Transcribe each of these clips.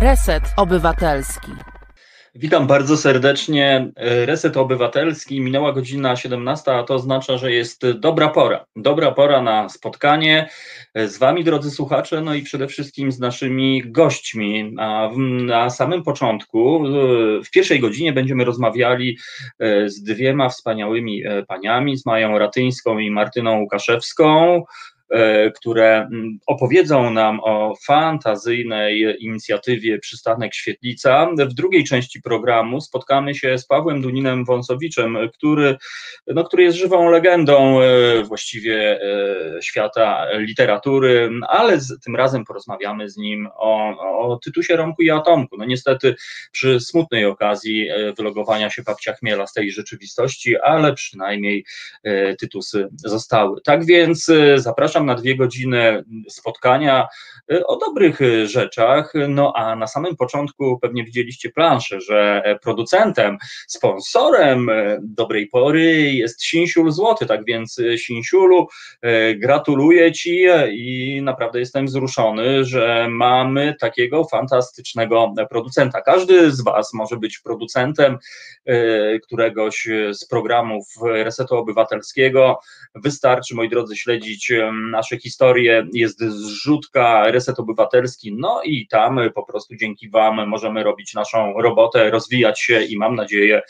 Reset Obywatelski. Witam bardzo serdecznie. Reset Obywatelski. Minęła godzina 17, a to oznacza, że jest dobra pora. Dobra pora na spotkanie z Wami, drodzy słuchacze, no i przede wszystkim z naszymi gośćmi. A na samym początku, w pierwszej godzinie, będziemy rozmawiali z dwiema wspaniałymi paniami, z Mają Ratyńską i Martyną Łukaszewską. E, które mm, opowiedzą nam o fantazyjnej inicjatywie Przystanek Świetlica. W drugiej części programu spotkamy się z Pawłem Duninem Wąsowiczem, który, no, który jest żywą legendą e, właściwie e, świata literatury, ale z, tym razem porozmawiamy z nim o, o Tytusie Romku i Atomku. No niestety przy smutnej okazji wylogowania się babcia Chmiela z tej rzeczywistości, ale przynajmniej tytusy zostały. Tak więc zapraszam zapraszam na dwie godziny spotkania y, o dobrych y, rzeczach. No a na samym początku pewnie widzieliście planszę, że producentem, sponsorem y, dobrej pory jest Sinsiul Złoty. Tak więc Sinsiulu, gratuluję Ci i naprawdę jestem wzruszony, że mamy takiego fantastycznego producenta. Każdy z Was może być producentem któregoś z programów Resetu Obywatelskiego. Wystarczy, moi drodzy, śledzić nasze historie, jest zrzutka Reset Obywatelski, no i tam po prostu dzięki Wam możemy robić naszą robotę, rozwijać się i mam nadzieję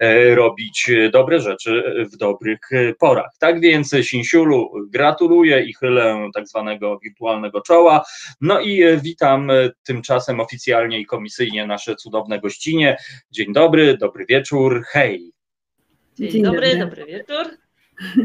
e, robić dobre rzeczy w dobrych porach. Tak więc Sinsiulu gratuluję i chylę tak zwanego wirtualnego czoła, no i witam tymczasem oficjalnie i komisyjnie nasze cudowne gościnie. Dzień dobry, dobry wieczór, hej. Dzień, Dzień dobry, dobry, dobry wieczór.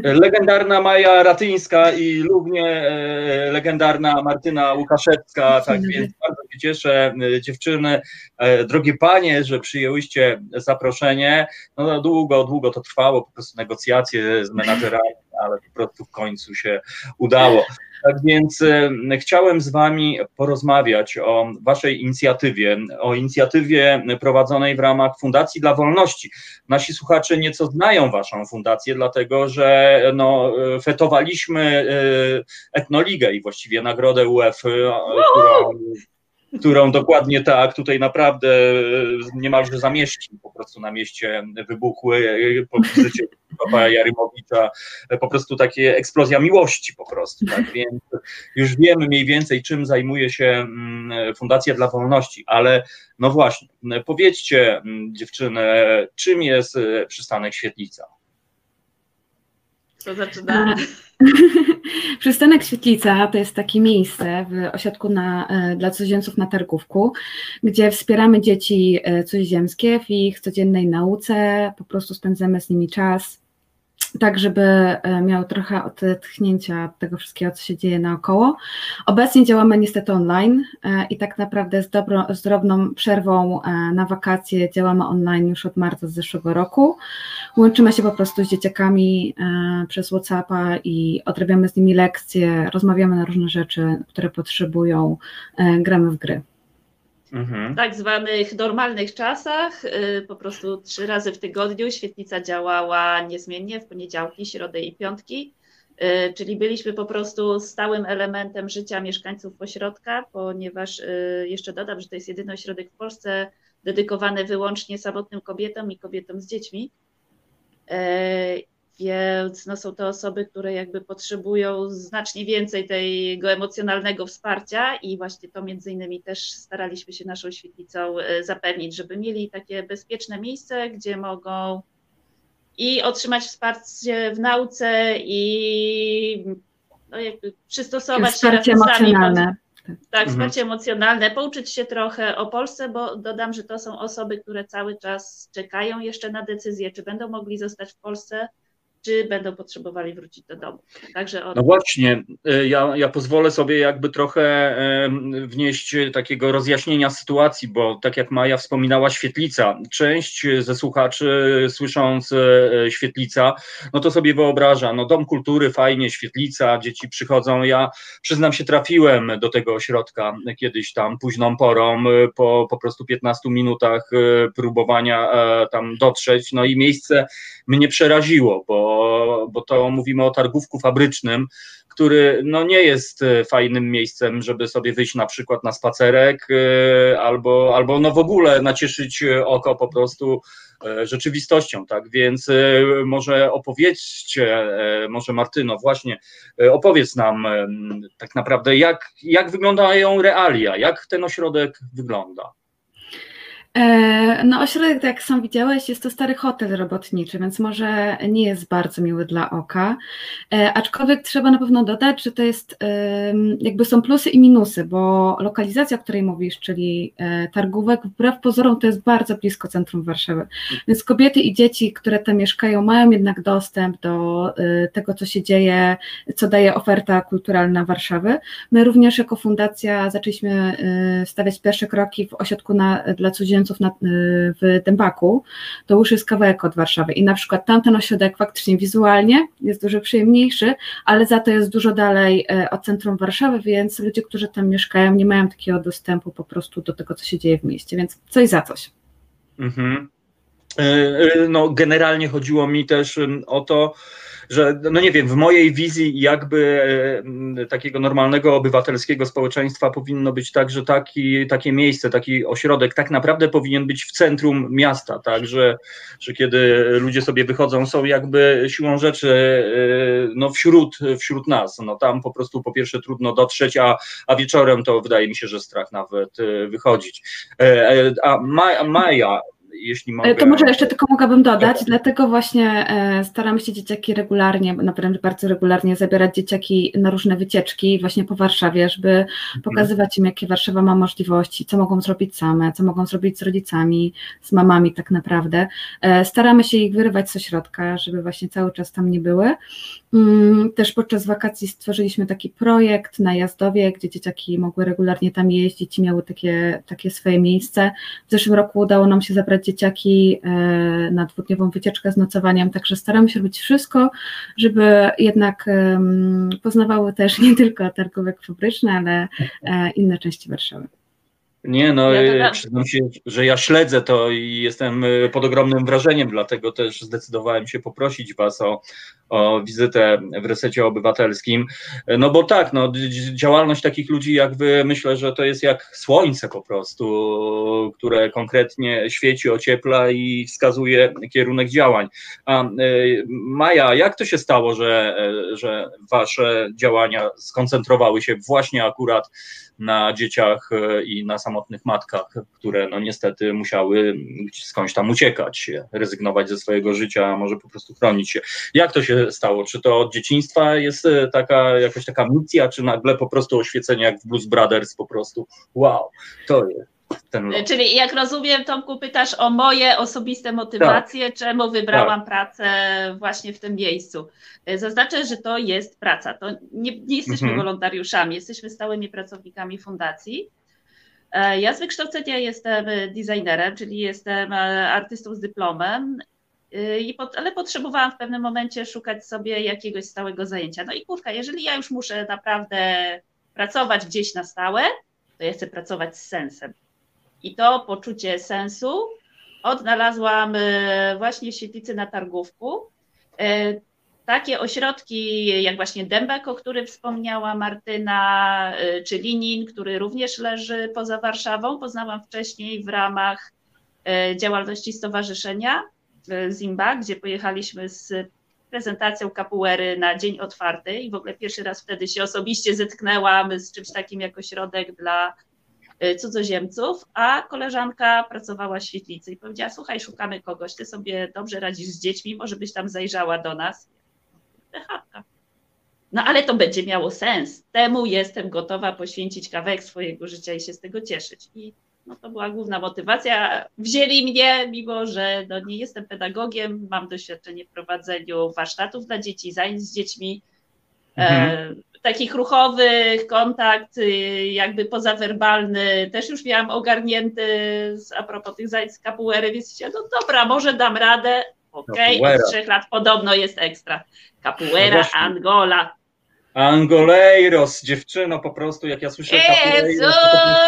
Legendarna Maja Ratyńska i równie e, legendarna Martyna Łukaszewska. Tak więc bardzo się cieszę, e, dziewczyny, e, drogie panie, że przyjęłyście zaproszenie. No długo, długo to trwało, po prostu negocjacje z menadżerami, ale po prostu w końcu się udało. Tak więc chciałem z Wami porozmawiać o Waszej inicjatywie, o inicjatywie prowadzonej w ramach Fundacji dla Wolności. Nasi słuchacze nieco znają Waszą fundację, dlatego że no, fetowaliśmy e, Etnoligę i właściwie nagrodę UEFA, którą którą dokładnie tak tutaj naprawdę niemalże zamieścił po prostu na mieście wybuchły po wizycie Papa Jarymowicza, po prostu takie eksplozja miłości po prostu, tak, więc już wiemy mniej więcej czym zajmuje się mm, Fundacja dla Wolności, ale no właśnie, powiedzcie dziewczyny, czym jest przystanek Świetlica? Co zaczyna? Przystanek Świetlica to jest takie miejsce w ośrodku na, e, dla cudzoziemców na Targówku, gdzie wspieramy dzieci e, cudzoziemskie w ich codziennej nauce, po prostu spędzamy z nimi czas, tak żeby e, miał trochę odetchnięcia od tego wszystkiego, co się dzieje naokoło. Obecnie działamy niestety online e, i tak naprawdę z, dobro, z drobną przerwą e, na wakacje działamy online już od marca zeszłego roku. Łączymy się po prostu z dzieciakami przez WhatsAppa i odrabiamy z nimi lekcje, rozmawiamy na różne rzeczy, które potrzebują, gramy w gry mhm. tak zwanych normalnych czasach, y, po prostu trzy razy w tygodniu świetlica działała niezmiennie w poniedziałki, środę i piątki, y, czyli byliśmy po prostu stałym elementem życia mieszkańców ośrodka, ponieważ y, jeszcze dodam, że to jest jedyny ośrodek w Polsce dedykowany wyłącznie samotnym kobietom i kobietom z dziećmi. Więc no, są to osoby, które jakby potrzebują znacznie więcej tego emocjonalnego wsparcia i właśnie to między innymi też staraliśmy się naszą świetlicą e, zapewnić, żeby mieli takie bezpieczne miejsce, gdzie mogą i otrzymać wsparcie w nauce i no, jakby przystosować wsparcie się emocjonalne. Tak, mhm. wsparcie emocjonalne, pouczyć się trochę o Polsce, bo dodam, że to są osoby, które cały czas czekają jeszcze na decyzję, czy będą mogli zostać w Polsce, czy będą potrzebowali wrócić do domu. Także od... No właśnie, y, ja, ja pozwolę sobie jakby trochę wnieść takiego rozjaśnienia sytuacji, bo tak jak Maja wspominała, świetlica. Część ze słuchaczy słysząc e, świetlica, no to sobie wyobraża, no dom kultury, fajnie, świetlica, dzieci przychodzą. Ja przyznam się, trafiłem do tego ośrodka kiedyś tam późną porą, po po prostu 15 minutach e, próbowania e, tam dotrzeć, no i miejsce mnie przeraziło, bo bo, to mówimy o targówku fabrycznym, który no, nie jest e, fajnym miejscem, żeby sobie wyjść na przykład na spacerek e, albo, albo no w ogóle nacieszyć oko po prostu e, rzeczywistością, tak? Więc może opowiedzcie, może Martyno, właśnie opowiedz nam tak naprawdę, jak, jak wyglądają realia, jak ten ośrodek wygląda. E, no, ośrodek, tak jak sam widziałeś, jest to stary hotel robotniczy, więc może nie jest bardzo miły dla oka. E, aczkolwiek trzeba na pewno dodać, że to jest jakby są plusy i minusy, bo lokalizacja, o której mówisz, czyli e, targówek, wbrew pozorom to jest bardzo blisko centrum Warszawy. Więc kobiety i dzieci, które tam mieszkają, mają jednak dostęp do tego, co się dzieje, co daje oferta kulturalna Warszawy. My również jako fundacja zaczęliśmy stawiać pierwsze kroki w ośrodku na, dla cudzoziemców na, y, w Dębaku, to już jest kawałek od Warszawy i na przykład tamten ośrodek faktycznie wizualnie jest dużo przyjemniejszy, ale za to jest dużo dalej e, od centrum Warszawy, więc ludzie, którzy tam mieszkają, nie mają takiego dostępu po prostu do tego, co się dzieje w mieście, więc coś za coś. Mhm. E, e, no, generalnie chodziło mi też o to, że no nie wiem, w mojej wizji jakby e, takiego normalnego obywatelskiego społeczeństwa powinno być tak, że taki, takie miejsce, taki ośrodek tak naprawdę powinien być w centrum miasta, tak, że, że kiedy ludzie sobie wychodzą, są jakby siłą rzeczy e, no wśród, wśród nas, no tam po prostu po pierwsze trudno dotrzeć, a, a wieczorem to wydaje mi się, że strach nawet e, wychodzić. A Maja, jeśli mogę. To może jeszcze tylko mogłabym dodać, dlatego właśnie e, staramy się dzieciaki regularnie, naprawdę bardzo regularnie zabierać dzieciaki na różne wycieczki właśnie po Warszawie, żeby mhm. pokazywać im, jakie Warszawa ma możliwości, co mogą zrobić same, co mogą zrobić z rodzicami, z mamami tak naprawdę. E, staramy się ich wyrywać z ośrodka, żeby właśnie cały czas tam nie były. Mm, też podczas wakacji stworzyliśmy taki projekt na Jazdowie, gdzie dzieciaki mogły regularnie tam jeździć i miały takie, takie swoje miejsce. W zeszłym roku udało nam się zabrać dzieciaki e, na dwudniową wycieczkę z nocowaniem, także staramy się robić wszystko, żeby jednak poznawały też nie tylko targówek fabryczne, ale e, inne części Warszawy. Nie, no ja przyznam się, że ja śledzę to i jestem e, pod ogromnym wrażeniem, dlatego też zdecydowałem się poprosić Was o, o wizytę w resecie obywatelskim. E, no bo tak, no, działalność takich ludzi jak Wy, myślę, że to jest jak słońce po prostu, które konkretnie świeci, ociepla i wskazuje kierunek działań. A e, Maja, jak to się stało, że, że Wasze działania skoncentrowały się właśnie akurat na dzieciach e, i na samotnych matkach, które no niestety musiały skądś tam uciekać, rezygnować ze swojego życia, a może po prostu chronić się. Jak to się stało? Czy to od dzieciństwa jest e, taka jakaś taka misja, czy nagle po prostu oświecenie jak w Blues Brothers po prostu wow, to jest ten lot. Czyli jak rozumiem, Tomku, pytasz o moje osobiste motywacje, tak. czemu wybrałam tak. pracę właśnie w tym miejscu. Zaznaczę, że to jest praca. To nie, nie jesteśmy mhm. wolontariuszami, jesteśmy stałymi pracownikami fundacji. E, ja z wykształcenia jestem designerem, czyli jestem e, artystą z dyplomem, e, ale potrzebowałam w pewnym momencie szukać sobie jakiegoś stałego zajęcia. No i kurka, jeżeli ja już muszę naprawdę pracować gdzieś na stałe, to ja chcę pracować z sensem. I to poczucie sensu odnalazłam e, właśnie w świetlicy na Targówku. E, takie ośrodki jak właśnie Dębek, o którym wspomniała Martyna, e, czy Linin, który również leży poza Warszawą, poznałam wcześniej w ramach działalności stowarzyszenia Zimba, gdzie pojechaliśmy z prezentacją kapuery na dzień otwarty i w ogóle pierwszy raz wtedy się osobiście zetknęłam z czymś takim jako środek dla cudzoziemców, a koleżanka pracowała w świetlicy i powiedziała, słuchaj, szukamy kogoś, ty sobie dobrze radzisz z dziećmi, może byś tam zajrzała do nas. Chatka. No ale to będzie miało sens. Temu jestem gotowa poświęcić kawałek swojego życia i się z tego cieszyć. I no, to była główna motywacja. Wzięli mnie, mimo że no, nie jestem pedagogiem, mam doświadczenie w prowadzeniu warsztatów dla dzieci, zajęć z dziećmi. Mhm. E, takich ruchowych, kontakt y, jakby pozawerbalny też już miałam ogarnięty a propos tych zajęć z kapuery, więc no dobra, może dam radę, okej, okay, od trzech lat podobno jest ekstra. Capoeira, no Angola. Angoleiros, dziewczyno, po prostu, jak ja słyszę Jezu,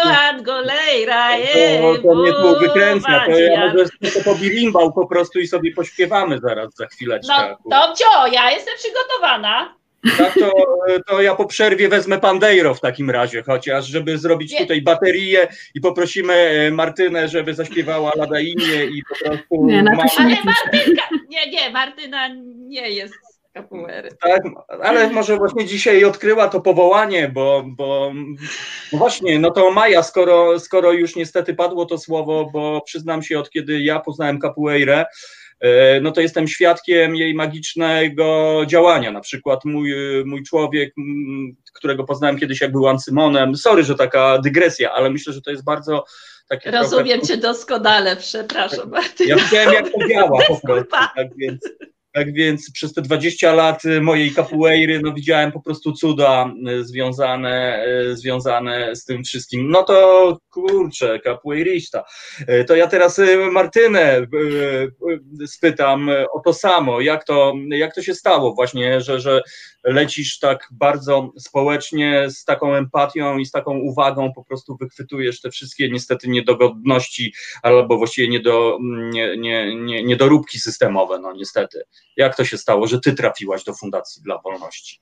Angoleira, to, to mnie tu wykręca, to ja mogę to po birimbał po prostu i sobie pośpiewamy zaraz za chwileczkę. No, Tomcio, ja jestem przygotowana. Tak, to, to ja po przerwie wezmę Pandeiro w takim razie, chociaż, żeby zrobić nie. tutaj baterię i poprosimy e, Martynę, żeby zaśpiewała Ladainię i po prostu... Nie, no to nie, Martynka, nie, nie, Martyna nie jest kapuery. Tak, ale może właśnie dzisiaj odkryła to powołanie, bo, bo no właśnie, no to Maja, skoro, skoro już niestety padło to słowo, bo przyznam się, od kiedy ja poznałem capoeirę, no to jestem świadkiem jej magicznego działania. Na przykład mój, mój człowiek, którego poznałem kiedyś, jak był Ancymonem, sorry, że taka dygresja, ale myślę, że to jest bardzo takie. Rozumiem trochę... cię doskonale, przepraszam. Martyna. Ja wiem, jak to działa po prostu. Tak więc, tak więc przez te 20 lat mojej capoeiry no, widziałem po prostu cuda e, związane, e, związane z tym wszystkim. No to kurczę, capoeirista. To ja teraz Martynę spytam o to samo. Jak to, jak to się stało właśnie, że, że lecisz tak bardzo społecznie, z taką empatią i z taką uwagą po prostu wychwytujesz te wszystkie niestety niedogodności albo właściwie niedo, nie, nie, nie, niedoróbki systemowe, no niestety. Jak to się stało, że ty trafiłaś do Fundacji dla Wolności?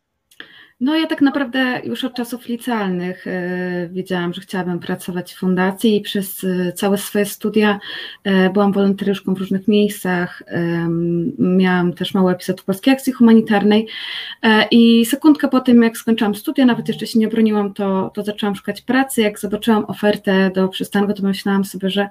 No ja tak naprawdę już od czasów licealnych e, wiedziałam, że chciałabym pracować w fundacji i przez e, całe swoje studia e, byłam wolontariuszką w różnych miejscach. Miałam też mały epizod w Polskiej Akcji Humanitarnej i sekundkę po tym, jak skończyłam studia, nawet jeszcze się nie obroniłam, to, to zaczęłam szukać pracy. Jak zobaczyłam ofertę do przystanku, to myślałam sobie, że,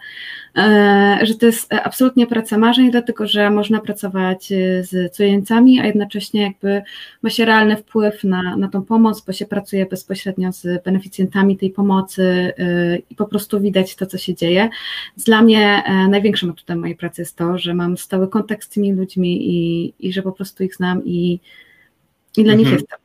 że to jest absolutnie praca marzeń, dlatego że można pracować z cudzoziemcami, a jednocześnie jakby ma się realny wpływ na na tą pomoc, bo się pracuje bezpośrednio z beneficjentami tej pomocy y, i po prostu widać to, co się dzieje. Dla mnie e, największym atutem mojej pracy jest to, że mam stały kontakt z tymi ludźmi i, i że po prostu ich znam i, i dla mhm. nich jestem.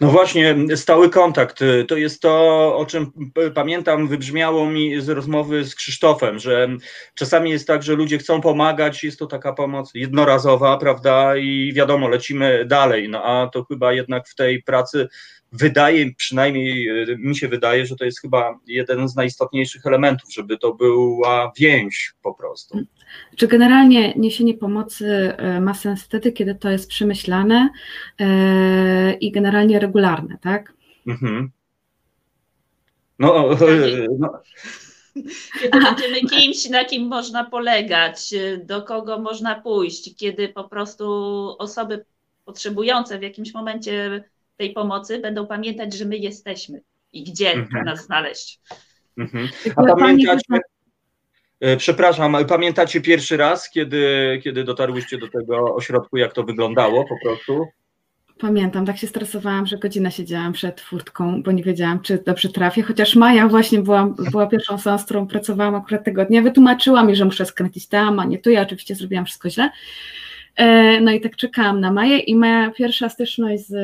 No właśnie, stały kontakt. To jest to, o czym pamiętam, wybrzmiało mi z rozmowy z Krzysztofem, że czasami jest tak, że ludzie chcą pomagać, jest to taka pomoc jednorazowa, prawda, i wiadomo, lecimy dalej. No a to chyba jednak w tej pracy wydaje, przynajmniej e, mi się wydaje, że to jest chyba jeden z najistotniejszych elementów, żeby to była więź po prostu. Czy generalnie niesienie pomocy e, ma sens wtedy, kiedy to jest przemyślane e, i generalnie regularne, tak? Mhm. No, no. Kiedy będziemy kimś, na kim można polegać, do kogo można pójść, kiedy po prostu osoby potrzebujące w jakimś momencie tej pomocy będą pamiętać, że my jesteśmy i gdzie mhm. nas znaleźć. Mhm. A pamiętacie, e, przepraszam, pamiętacie pierwszy raz, kiedy, kiedy dotarłyście do tego ośrodku, jak to wyglądało po prostu? Pamiętam, tak się stresowałam, że godzinę siedziałam przed furtką, bo nie wiedziałam, czy dobrze trafię, chociaż Maja właśnie była, była pierwszą osobą, z którą pracowałam akurat tego dnia, wytłumaczyła mi, że muszę skręcić tam, a nie tu, ja oczywiście zrobiłam wszystko źle, E, no i tak czekałam na Maję i moja pierwsza styczność z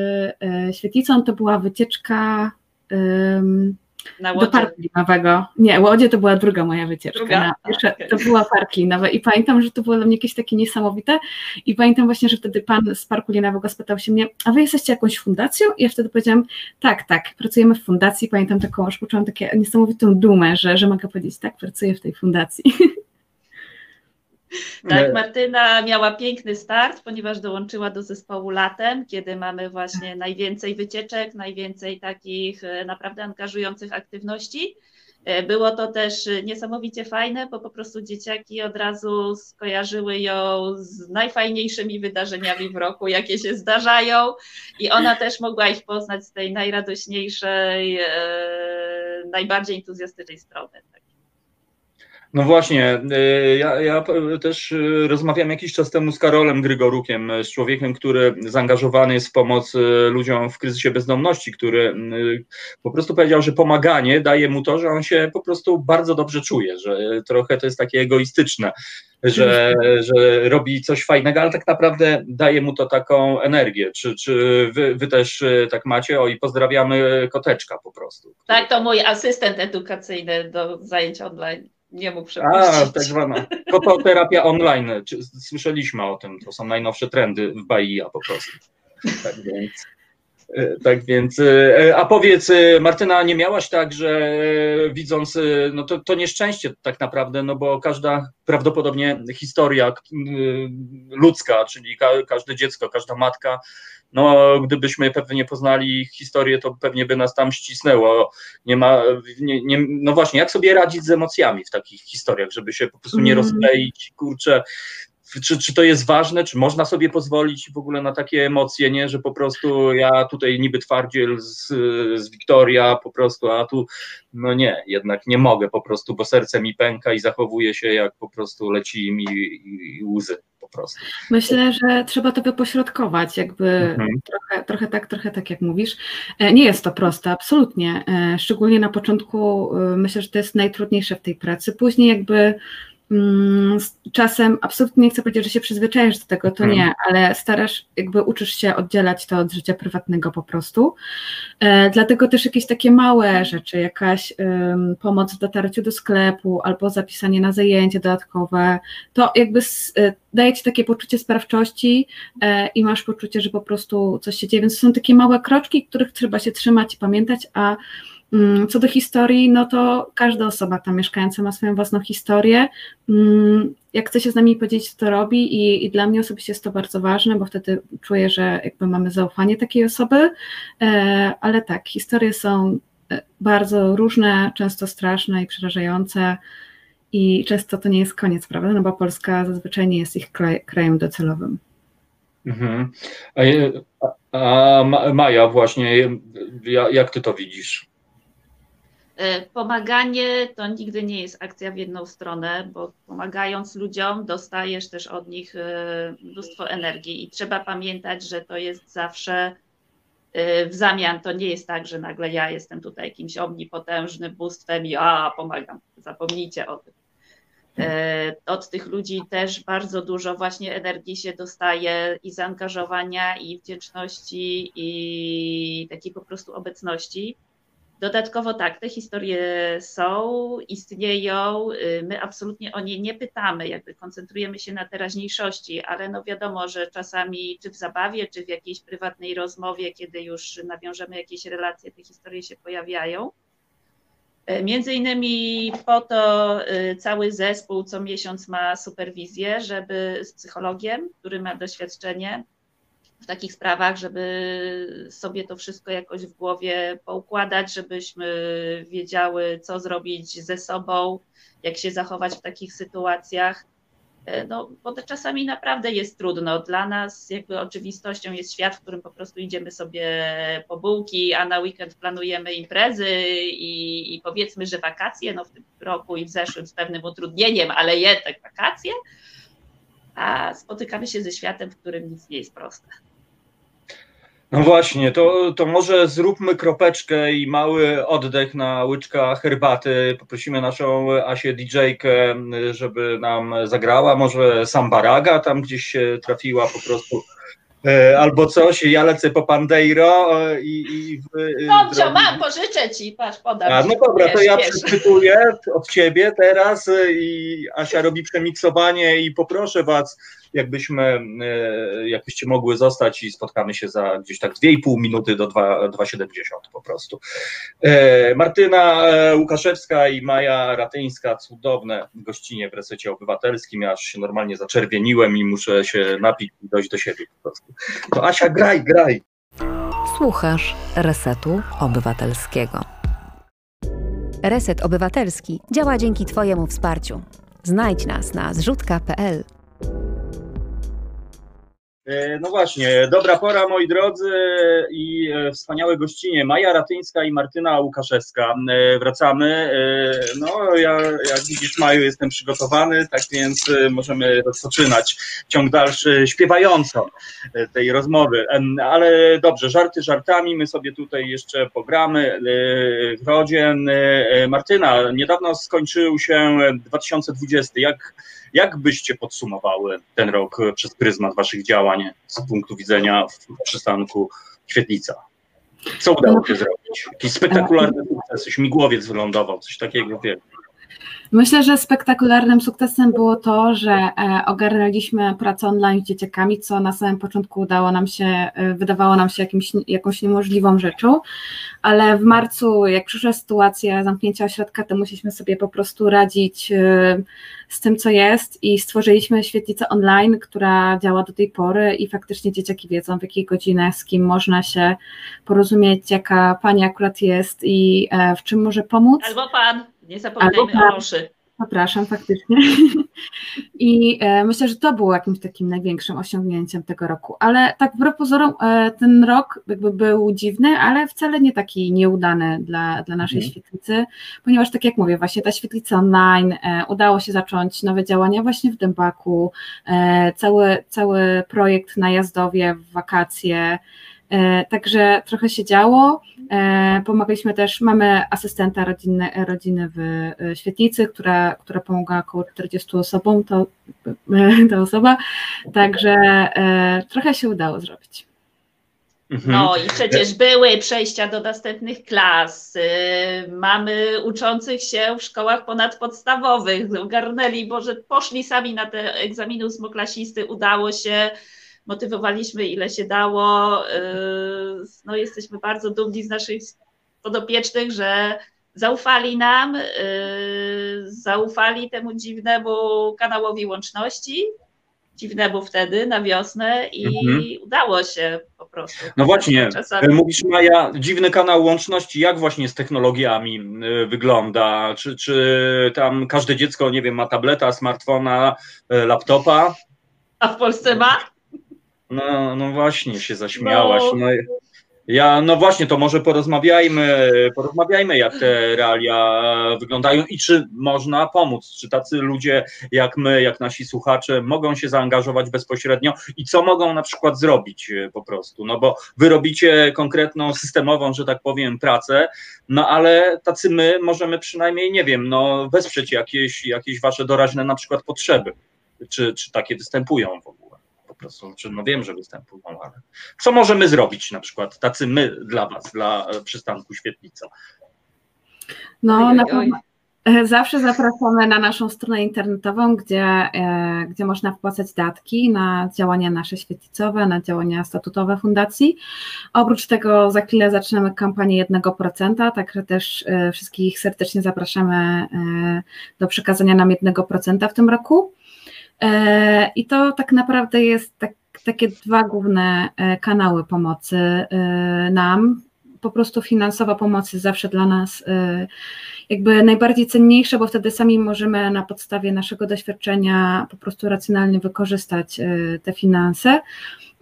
e, świetlicą to była wycieczka do parku linowego. Nie, Łodzie to była druga moja wycieczka. Druga? Na, pierwsza, okay. To była park linowy i pamiętam, że to było dla mnie jakieś takie niesamowite i pamiętam właśnie, że wtedy pan z parku linowego spytał się mnie, a wy jesteście jakąś fundacją? I ja wtedy powiedziałam, tak, tak, pracujemy w fundacji. Pamiętam taką, aż poczułam takie niesamowitą dumę, że, że mogę powiedzieć, tak, pracuję w tej fundacji. Tak, Martyna miała piękny start, ponieważ dołączyła do zespołu latem, kiedy mamy właśnie najwięcej wycieczek, najwięcej takich e, naprawdę angażujących aktywności. E, było to też niesamowicie fajne, bo po prostu dzieciaki od razu skojarzyły ją z najfajniejszymi wydarzeniami w roku, jakie się zdarzają, i ona też mogła ich poznać z tej najradośniejszej, e, najbardziej entuzjastycznej strony. No właśnie, y, ja, ja, też y, rozmawiałem jakiś czas temu z Karolem Grygorukiem, z człowiekiem, który zaangażowany jest w pomoc y, ludziom w kryzysie bezdomności, który po prostu powiedział, że pomaganie daje mu to, że on się po prostu bardzo dobrze czuje, że trochę to jest takie egoistyczne, że, że robi coś fajnego, ale tak naprawdę daje mu to taką energię. Czy, czy wy, wy też tak macie? O i pozdrawiamy koteczka po prostu. Tak, to mój asystent edukacyjny do zajęć online nie mógł przepuścić. A, tak zwana kototerapia online. Słyszeliśmy o tym, to są najnowsze trendy w Bahia po prostu. Tak więc. E, tak więc, e, a powiedz, Martyna, nie miałaś tak, że widząc, no to, to nieszczęście tak naprawdę, no bo każda prawdopodobnie historia ludzka, czyli każde dziecko, każda matka no gdybyśmy pewnie poznali historię, to pewnie by nas tam ścisnęło. Nie ma, nie, nie, no właśnie, jak sobie radzić z emocjami w takich historiach, żeby się po prostu nie mm. rozkleić, kurczę, czy, czy to jest ważne, czy można sobie pozwolić w ogóle na takie emocje, nie, że po prostu ja tutaj niby twardziel z, z Wiktoria, po prostu, a tu no nie, jednak nie mogę po prostu, bo serce mi pęka i zachowuje się jak po prostu leci mi łzy po prostu. Myślę, że trzeba to wypośrodkować, jakby mhm. trochę, trochę tak, trochę tak jak mówisz. E, nie jest to proste, absolutnie, e, szczególnie na początku e, myślę, że to jest najtrudniejsze w tej pracy, później jakby czasem absolutnie nie chcę powiedzieć, że się przyzwyczajasz do tego, to nie, ale starasz, jakby uczysz się oddzielać to od życia prywatnego po prostu. E, dlatego też jakieś takie małe rzeczy, jakaś pomoc w dotarciu do sklepu albo zapisanie na zajęcie dodatkowe, to jakby e, daje ci takie poczucie sprawczości e, i masz poczucie, że po prostu coś się dzieje. Więc są takie małe kroczki, których trzeba się trzymać i pamiętać, a Mm, co do historii, no to każda osoba tam mieszkająca ma swoją własną historię. Mm, jak chce się z nami podzielić, to robi i, i dla mnie osobiście jest to bardzo ważne, bo wtedy czuję, że jakby mamy zaufanie takiej osoby, e, ale tak, historie są e, bardzo różne, często straszne i przerażające i często to nie jest koniec, prawda, no bo Polska zazwyczaj nie jest ich kraj, krajem docelowym. Mhm. A, a Maja właśnie, jak ty to widzisz? E, pomaganie to nigdy nie jest akcja w jedną stronę, bo pomagając ludziom, dostajesz też od nich e, mnóstwo energii i trzeba pamiętać, że to jest zawsze e, w zamian. To nie jest tak, że nagle ja jestem tutaj jakimś omnipotężnym bóstwem i a pomagam. Zapomnijcie o tym. Od tych ludzi też bardzo dużo właśnie energii się dostaje i zaangażowania, i wdzięczności, i takiej po prostu obecności. Dodatkowo tak, te historie są, istnieją, y, my absolutnie o nie nie pytamy, jakby koncentrujemy się na teraźniejszości, ale no wiadomo, że czasami czy w zabawie, czy w jakiejś prywatnej rozmowie, kiedy już nawiążemy jakieś relacje, te historie się pojawiają. Y, między innymi po to y, cały zespół co miesiąc ma superwizję, żeby z psychologiem, który ma doświadczenie, w takich sprawach, żeby sobie to wszystko jakoś w głowie poukładać, żebyśmy wiedziały, co zrobić ze sobą, jak się zachować w takich sytuacjach. E, no, bo to czasami naprawdę jest trudno. Dla nas jakby oczywistością jest świat, w którym po prostu idziemy sobie po bułki, a na weekend planujemy imprezy i, i powiedzmy, że wakacje, no w tym roku i w zeszłym z pewnym utrudnieniem, ale jednak wakacje, a spotykamy się ze światem, w którym nic nie jest proste. No właśnie, to, to może zróbmy kropeczkę i mały oddech na łyczka herbaty. Poprosimy naszą Asię DJ-kę, żeby nam zagrała. Może Sambaraga tam gdzieś się trafiła po prostu. E, albo coś, ja lecę po Pandeiro e, i... i Dobrze, drogi... mam, pożyczę ci, patrz, podam. A, no dobra, wiesz, to ja wiesz. przeczytuję od ciebie teraz i Asia robi przemiksowanie i poproszę was jakbyśmy, e, jakbyście mogły zostać i spotkamy się za gdzieś tak 2,5 minuty do 2,70 po prostu. E, Martyna e, Łukaszewska i Maja Ratyńska, cudowne gościnie w resecie obywatelskim, aż się normalnie zaczerwieniłem i muszę się napić i dojść do siebie po prostu. To Asia, graj, graj. Słuchasz Resetu Obywatelskiego. Reset Obywatelski działa dzięki Twojemu wsparciu. Znajdź nas na zrzutka.pl. E, no właśnie, dobra pora moi drodzy i e, wspaniałe gościnie Maja Ratyńska i Martyna Łukaszewska. E, wracamy. No ja jak widzisz Maju jestem przygotowany, tak więc możemy rozpoczynać ciąg dalszy śpiewająco tej rozmowy. Ale dobrze, żarty żartami, my sobie tutaj jeszcze pogramy w rodzie. Martyna, niedawno skończył się 2020. Jak jak byście podsumowały ten rok przez pryzmat waszych działań z punktu widzenia przystanku Świetlica? Co udało się zrobić? Jakiś spektakularny sukces, śmigłowiec wylądował, coś takiego, wiem. Myślę, że spektakularnym sukcesem było to, że e, ogarnęliśmy pracę online z dzieciakami, co na samym początku udało nam się, e, wydawało nam się jakimś, jakąś niemożliwą rzeczą, ale w marcu, jak przyszła sytuacja zamknięcia ośrodka, to musieliśmy sobie po prostu radzić e, z tym, co jest i stworzyliśmy świetlicę online, która działa do tej pory i faktycznie dzieciaki wiedzą, w jakiej godzinę, z kim można się porozumieć, jaka pani akurat jest i w czym może pomóc. Albo pan. Nie zapominajmy Albo, o Roszy. Zapraszam, faktycznie. I e, myślę, że to było jakimś takim największym osiągnięciem tego roku. Ale tak wbrew pozorom, e, ten rok jakby był dziwny, ale wcale nie taki nieudany dla, dla naszej mhm. świetlicy, ponieważ tak jak mówię, właśnie ta świetlica online, e, udało się zacząć nowe działania właśnie w Dębaku, e, cały, cały projekt na Jazdowie w wakacje, także trochę się działo. E, pomagaliśmy też, mamy asystenta rodziny, rodziny w e, świetlicy, która, która pomogła około 40 osobom, to ta osoba, także trochę się udało zrobić. Mhm. No i przecież były przejścia do następnych klas. Mamy uczących się w szkołach ponadpodstawowych. Ogarnęli, bo że poszli sami na te egzaminy ósmoklasisty, udało się motywowaliśmy ile się dało. Y, no, jesteśmy bardzo dumni z naszych podopiecznych, że zaufali nam, y, zaufali temu dziwnemu kanałowi łączności, dziwnemu wtedy na wiosnę i mhm. udało się po prostu. No właśnie, Czasami... mówisz Maja, dziwny kanał łączności, jak właśnie z technologiami y, wygląda? Czy, czy tam każde dziecko, nie wiem, ma tableta, smartfona, laptopa? A w Polsce ma? No, no właśnie się zaśmiałaś. No. no. Ja, no właśnie, to może porozmawiajmy, porozmawiajmy, jak te realia wyglądają i czy można pomóc, czy tacy ludzie jak my, jak nasi słuchacze mogą się zaangażować bezpośrednio i co mogą na przykład zrobić e, po prostu, no bo wy robicie konkretną, systemową, że tak powiem, pracę, no ale tacy my możemy przynajmniej, nie wiem, no wesprzeć jakieś, jakieś wasze doraźne na przykład potrzeby, czy, czy takie występują w ogóle prostu, czy no wiem, że występują, ale co możemy zrobić na przykład, tacy my dla Was, dla e, przystanku Świetlica? No, na pewno. E, zawsze zapraszamy na naszą stronę internetową, gdzie, e, gdzie można wpłacać datki na działania nasze świetlicowe, na działania statutowe fundacji. Oprócz tego za chwilę zaczynamy kampanię 1%, także też wszystkich serdecznie zapraszamy do przekazania nam 1% w tym roku. E, I to tak naprawdę jest tak, takie dwa główne e, kanały pomocy e, nam. Po prostu finansowa pomoc jest zawsze dla nas jakby najbardziej cenniejsza, bo wtedy sami możemy na podstawie naszego doświadczenia po prostu racjonalnie wykorzystać te finanse.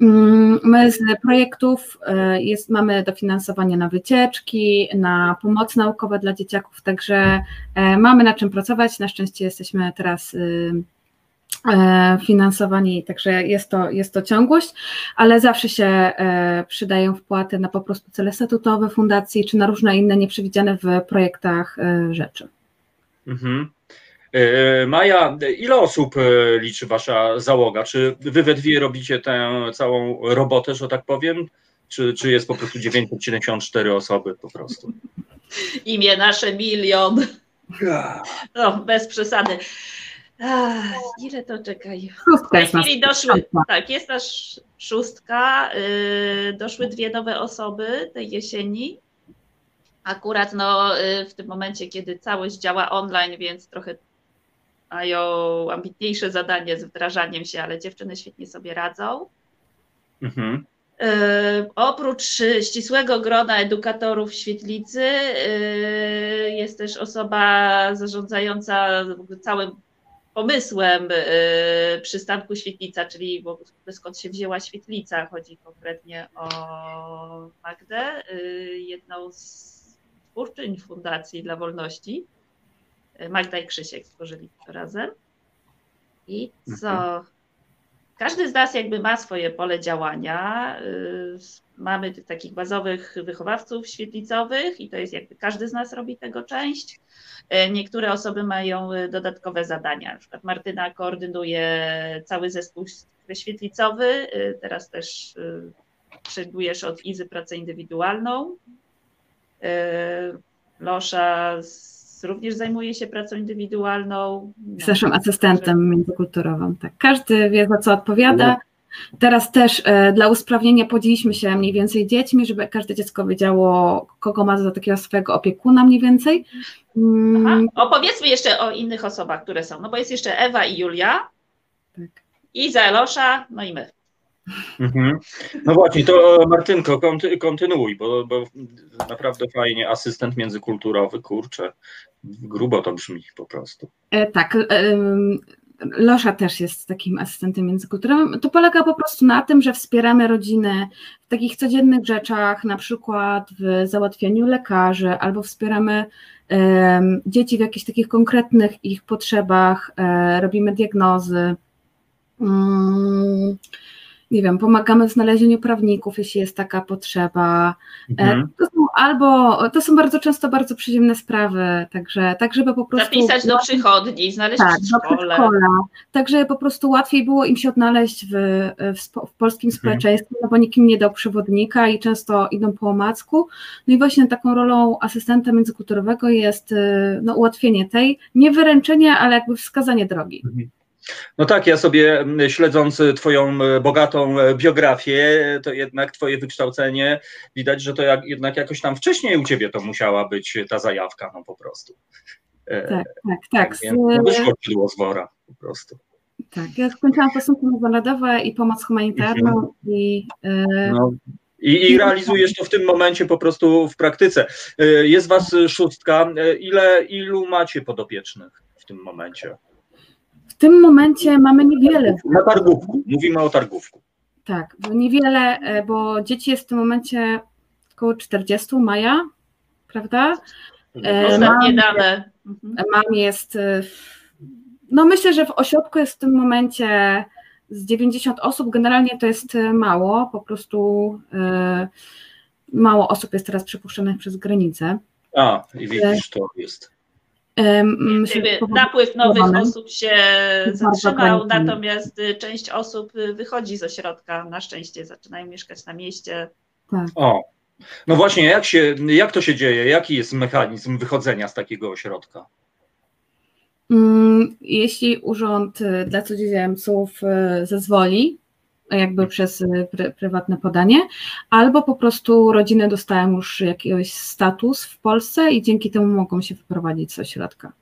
Mm, my z projektów jest, mamy dofinansowanie na wycieczki, na pomoc naukowe dla dzieciaków, także mamy na czym pracować. Na szczęście jesteśmy teraz finansowanie, także jest to, jest to ciągłość, ale zawsze się e, przydają wpłaty na po prostu cele statutowe fundacji, czy na różne inne nieprzewidziane w projektach e, rzeczy. Mhm. Maja, ile osób liczy wasza załoga? Czy wy we dwie robicie tę całą robotę, że tak powiem? Czy, czy jest po prostu 974 osoby po prostu? Imię nasze milion. No, bez przesady. Ach, ile to czekaj? W tej chwili doszły, tak, jest nasz szóstka, yy, doszły dwie nowe osoby tej jesieni. Akurat no, yy, w tym momencie, kiedy całość działa online, więc trochę mają ambitniejsze zadanie z wdrażaniem się, ale dziewczyny świetnie sobie radzą. Mhm. Yy, oprócz ścisłego grona edukatorów w świetlicy yy, jest też osoba zarządzająca całym pomysłem y, przystanku Świetlica, czyli skąd się wzięła Świetlica, chodzi konkretnie o Magdę, y, jedną z twórczyń Fundacji dla Wolności. Y, Magda i Krzysiek stworzyli to razem. I co? Mhm. Każdy z nas jakby ma swoje pole działania. Mamy tych takich bazowych wychowawców świetlicowych i to jest jakby każdy z nas robi tego część. E, niektóre osoby mają e, dodatkowe zadania. Na przykład Martyna koordynuje cały zespół świetlicowy, e, teraz też przejmujesz od Izy pracę indywidualną. Losza również zajmuje się pracą indywidualną. No, asystentem międzykulturowym. Tak. Każdy wie, za co odpowiada. Teraz też e, dla usprawnienia podzieliliśmy się mniej więcej dziećmi, żeby każde dziecko wiedziało, kogo ma za takiego swojego opiekuna mniej więcej. Mm. Aha. Opowiedzmy jeszcze o innych osobach, które są, no bo jest jeszcze Ewa i Julia, tak. Iza, Elosza, no i my. Mhm. No właśnie, to e, Martynko, konty, kontynuuj, bo, bo naprawdę fajnie, asystent międzykulturowy, kurczę, grubo to brzmi po prostu. E, tak, e, Losza też jest takim asystentem międzykulturowym. To polega po prostu na tym, że wspieramy rodziny w takich codziennych rzeczach, na przykład w załatwianiu lekarzy, albo wspieramy dzieci w jakichś takich konkretnych ich potrzebach, e, robimy diagnozy. Mm, nie wiem, pomagamy w znalezieniu prawników, jeśli jest taka potrzeba. E, mhm. To są albo, to są bardzo często bardzo przyziemne sprawy, także tak, żeby po prostu... Zapisać do przychodni, znaleźć tak, przedszkole. Tak, żeby po prostu łatwiej było im się odnaleźć w, w, w polskim mhm. społeczeństwie, no bo nikim nie dał przewodnika i często idą po omacku. No i właśnie taką rolą asystenta międzykulturowego jest y, no, ułatwienie tej, nie wyręczenie, ale jakby wskazanie drogi. Mhm. No tak, ja sobie śledząc Twoją bogatą e, biografię, to jednak Twoje wykształcenie, widać, że to jak, jednak jakoś tam wcześniej u Ciebie to musiała być ta zajawka, no po prostu. E, tak, tak, tak. tak no wyszło z wora po prostu. Tak, ja skończyłam stosunki międzynarodowe i pomoc humanitarną mhm. i... Yy... No. I, I, realizujesz to w tym momencie po prostu w praktyce. Jest was szóstka. Ile, ilu macie podopiecznych w tym momencie? W tym momencie mamy niewiele. Na targówku, mówimy o targówku. Tak, niewiele, e, bo dzieci jest w tym momencie około 40 maja, prawda? E, Ostatnie mam, dane. Mhm. Mam jest, e, no myślę, że w ośrodku jest w tym momencie z 90 osób, generalnie to jest mało, po prostu mało osób jest teraz przepuszczonych przez granicę. A, i widzisz, to jest. Napływ nowych osób się zatrzymał, natomiast y, część osób y, wychodzi z ośrodka, na szczęście zaczynają mieszkać na mieście. Tak. O, no właśnie, jak, się, jak to się dzieje? Jaki jest mechanizm wychodzenia z takiego ośrodka? Mm, jeśli Urząd y, dla Cudzoziemców zezwoli, jakby przez y, pr prywatne podanie, albo po prostu rodziny dostają już jakiś status w Polsce i dzięki temu mogą się wyprowadzić z ośrodka.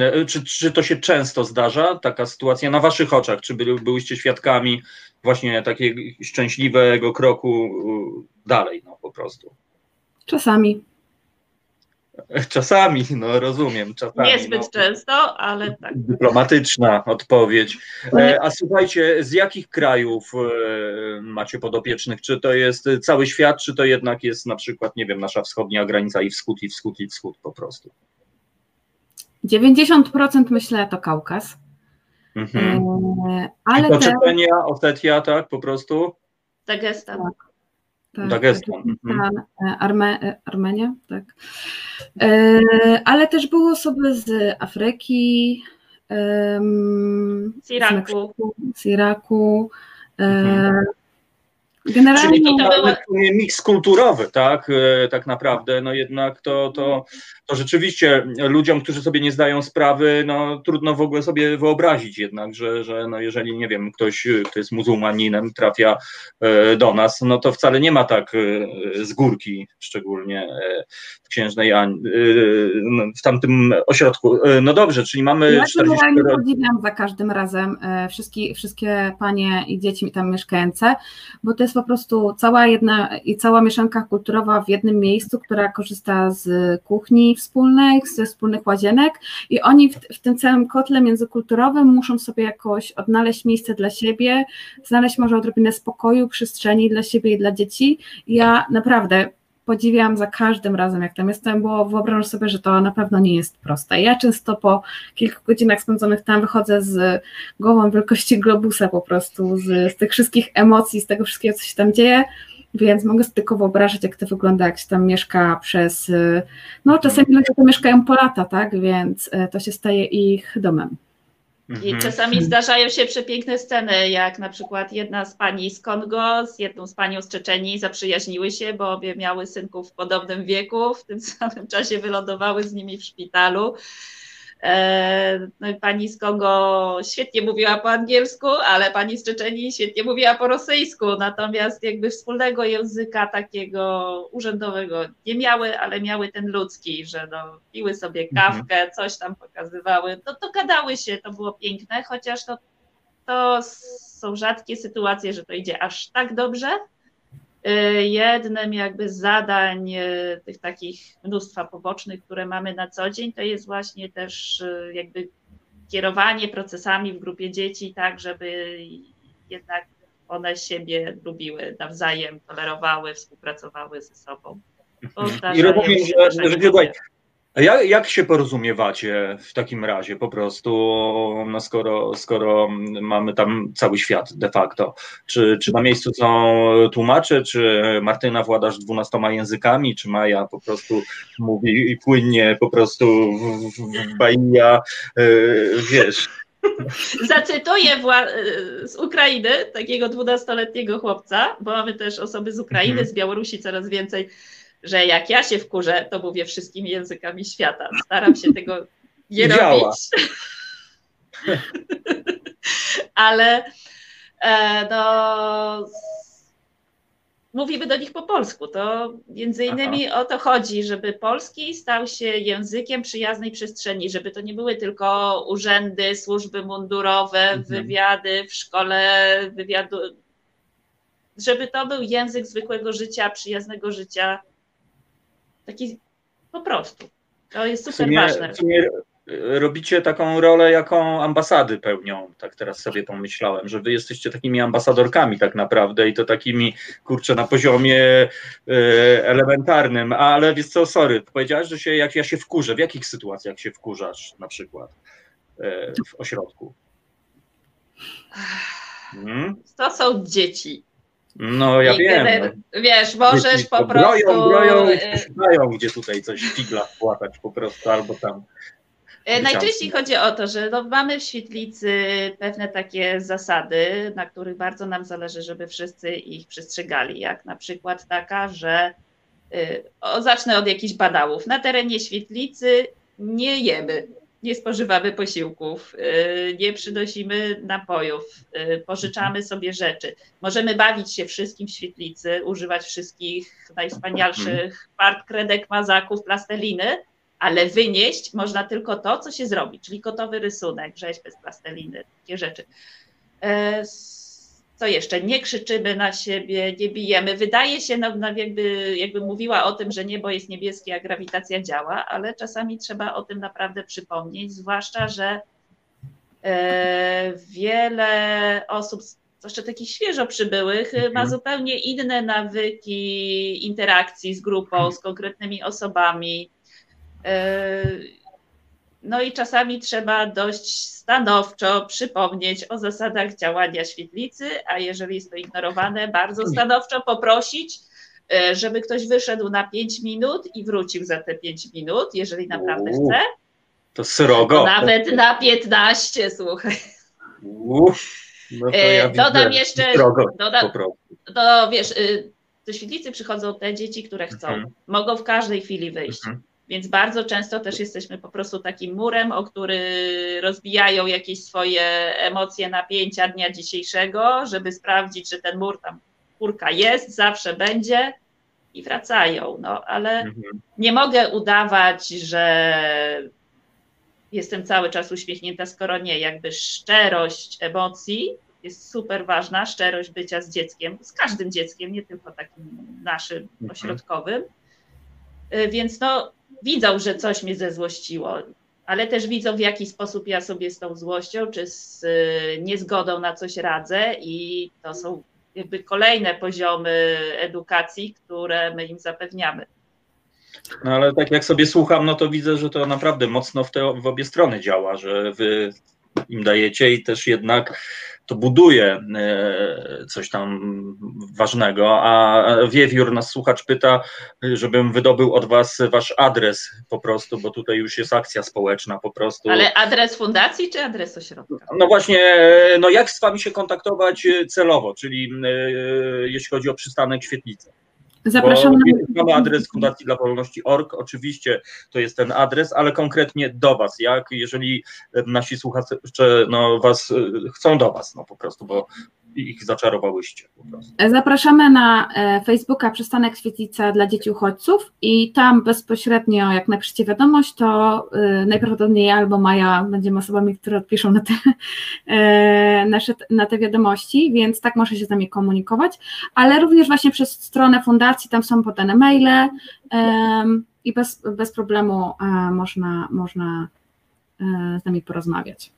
E, czy, czy to się często zdarza, taka sytuacja na Waszych oczach? Czy by, byłyście świadkami właśnie takiego szczęśliwego kroku y, dalej, no po prostu? Czasami. Czasami, no rozumiem. Czasami, Niezbyt no. często, ale tak. Dyplomatyczna odpowiedź. E, a słuchajcie, z jakich krajów e, macie podopiecznych? Czy to jest cały świat, czy to jednak jest na przykład, nie wiem, nasza wschodnia granica i wschód, i wschód, i wschód po prostu? 90% myślę to Kaukaz. Mhm. E, ale I to te... Czeczenia, Osetia, tak, po prostu? Tak. Tak, Dagestan. Mhm. E, Arme, e, Armenia, tak. E, ale też były osoby z Afryki, z Iraku, z Iraku mhm. Generalnie Czyli to, to był miks kulturowy, tak, e, tak naprawdę, no jednak to, to, to rzeczywiście ludziom, którzy sobie nie zdają sprawy, no trudno w ogóle sobie wyobrazić jednak, że, że no jeżeli, nie wiem, ktoś, kto jest muzułmaninem trafia e, do nas, no to wcale nie ma tak e, z górki, szczególnie w Księżnej Ani, no, w tamtym ośrodku. No dobrze, czyli mamy ja 40... Ja podziwiam za każdym razem wszystkie, wszystkie panie i dzieci tam mieszkające, bo to jest jest po prostu cała jedna i cała mieszanka kulturowa w jednym miejscu, która korzysta z kuchni wspólnej, ze wspólnych łazienek i oni w, w tym całym kotle międzykulturowym muszą sobie jakoś odnaleźć miejsce dla siebie, znaleźć może odrobinę spokoju, przestrzeni dla siebie i dla dzieci. Ja naprawdę podziwiam za każdym razem, jak tam jestem, bo wyobrażam sobie, że to na pewno nie jest proste. Ja często po kilku godzinach spędzonych tam wychodzę z głową wielkości globusa po prostu, z, z tych wszystkich emocji, z tego wszystkiego, co się tam dzieje, więc mogę sobie tylko wyobrazić, jak to wygląda, jak się tam mieszka przez, no czasami ludzie tam mieszkają po lata, tak, więc e, to się staje ich domem. I mhm. czasami zdarzają się przepiękne sceny, jak na przykład jedna z pani z Kongo z jedną z panią z Czeczenii zaprzyjaźniły się, bo obie miały synków w podobnym wieku, w tym samym czasie wylądowały z nimi w szpitalu. E, no pani z Kongo świetnie mówiła po angielsku, ale pani z Czeczenii świetnie mówiła po rosyjsku, natomiast jakby wspólnego języka takiego urzędowego nie miały, ale miały ten ludzki, że no, piły sobie mhm. kawkę, coś tam pokazywały, to, to gadały się, to było piękne, chociaż to, to są rzadkie sytuacje, że to idzie aż tak dobrze, jednym jakby z zadań y, tych takich mnóstwa pobocznych, które mamy na co dzień, to jest właśnie też y, jakby kierowanie procesami w grupie dzieci tak, żeby jednak one siebie lubiły nawzajem, tolerowały, współpracowały ze sobą. I rozumiem, że, że, jak, jak się porozumiewacie w takim razie po prostu, no skoro, skoro mamy tam cały świat de facto? Czy, czy na miejscu są tłumacze, czy Martyna władasz dwunastoma językami, czy Maja po prostu mówi i płynnie po prostu w, w, Bahia, yy, wiesz... Zacytuję z Ukrainy takiego dwunastoletniego chłopca, bo mamy też osoby z Ukrainy, mhm. z Białorusi coraz więcej że jak ja się wkurzę, to mówię wszystkimi językami świata. Staram się tego nie Działa. robić. Ale e, no, mówimy do nich po polsku. To między innymi Aha. o to chodzi, żeby polski stał się językiem przyjaznej przestrzeni, żeby to nie były tylko urzędy, służby mundurowe, mhm. wywiady w szkole, wywiadu, żeby to był język zwykłego życia, przyjaznego życia, Taki po prostu. To jest super sumie, ważne. robicie taką rolę, jaką ambasady pełnią, tak teraz sobie pomyślałem, że wy jesteście takimi ambasadorkami tak naprawdę i to takimi, kurczę, na poziomie e, elementarnym, ale wiesz co, sorry, powiedziałeś, że się, jak ja się wkurzę, w jakich sytuacjach się wkurzasz na przykład e, w ośrodku? Hmm? To są dzieci. No ja I wiem. No. Wiesz, możesz po prostu... Broją, broją i szukają, gdzie tutaj coś figla płatać po prostu, albo tam... E, najczęściej chodzi o to, że no, mamy w świetlicy pewne takie zasady, na których bardzo nam zależy, żeby wszyscy ich przestrzegali, jak na przykład taka, że y, o, zacznę od jakichś badałów. Na terenie świetlicy nie jemy nie spożywamy posiłków, y, nie przynosimy napojów, y, pożyczamy sobie rzeczy. Możemy bawić się wszystkim w świetlicy, używać wszystkich najwspanialszych part, kredek, mazaków, plasteliny, ale wynieść można tylko to, co się zrobi, czyli gotowy rysunek, rzeźby z plasteliny, takie rzeczy. Co jeszcze? Nie krzyczymy na siebie, nie bijemy. Wydaje się, no, no jakby, jakby mówiła o tym, że niebo jest niebieskie, a grawitacja działa, ale czasami trzeba o tym naprawdę przypomnieć, zwłaszcza, że e, wiele osób, zwłaszcza takich świeżo przybyłych, mhm. ma zupełnie inne nawyki interakcji z grupą, z konkretnymi osobami. E, no i czasami trzeba dość stanowczo przypomnieć o zasadach działania świetlicy, a jeżeli jest to ignorowane, bardzo stanowczo poprosić, e, żeby ktoś wyszedł na 5 minut i wrócił za te 5 minut, jeżeli naprawdę chce. To srogo. Nawet na 15, słuchaj. no to ja e, Dodam jeszcze, dodam, to wiesz, y, do świetlicy przychodzą te dzieci, które chcą. Mhm. Mogą w każdej chwili wyjść. Mhm. Więc bardzo często też jesteśmy po prostu takim murem, o który rozbijają jakieś swoje emocje, napięcia dnia dzisiejszego, żeby sprawdzić, że ten mur tam kurka jest, zawsze będzie i wracają. No ale mhm. nie mogę udawać, że jestem cały czas uśmiechnięta, skoro nie. Jakby szczerość emocji jest super ważna, szczerość bycia z dzieckiem, z każdym dzieckiem, nie tylko takim naszym mhm. ośrodkowym. Y, więc no, widzą, że coś mnie zezłościło, ale też widzą, w jaki sposób ja sobie z tą złością czy z y, niezgodą na coś radzę, i to są jakby kolejne poziomy edukacji, które my im zapewniamy. No ale tak jak sobie słucham, no to widzę, że to naprawdę mocno w, te, w obie strony działa, że wy im dajecie i też jednak to buduje e, coś tam ważnego, a Wiewiór, nas słuchacz pyta, żebym wydobył od was wasz adres po prostu, bo tutaj już jest akcja społeczna po prostu. Ale adres fundacji czy adres ośrodka? No właśnie, no jak z wami się kontaktować celowo, czyli e, jeśli chodzi o przystanek Świetlicy? Zapraszam na... Mamy adres Fundacji dla Wolności.org, oczywiście to jest ten adres, ale konkretnie do Was, jak jeżeli nasi słuchacze no, Was e, chcą do Was, no po prostu, bo ich zaczarowałyście. Zapraszamy na e, Facebooka Przystanek Świetlica dla dzieci uchodźców i tam bezpośrednio, jak napiszecie wiadomość, to e, najprawdopodobniej albo Maja będziemy osobami, które odpiszą na te, e, nasze, na te wiadomości, więc tak może się z nami komunikować, ale również właśnie przez stronę fundacji, tam są podane maile i bez, bez problemu można, można z nami porozmawiać.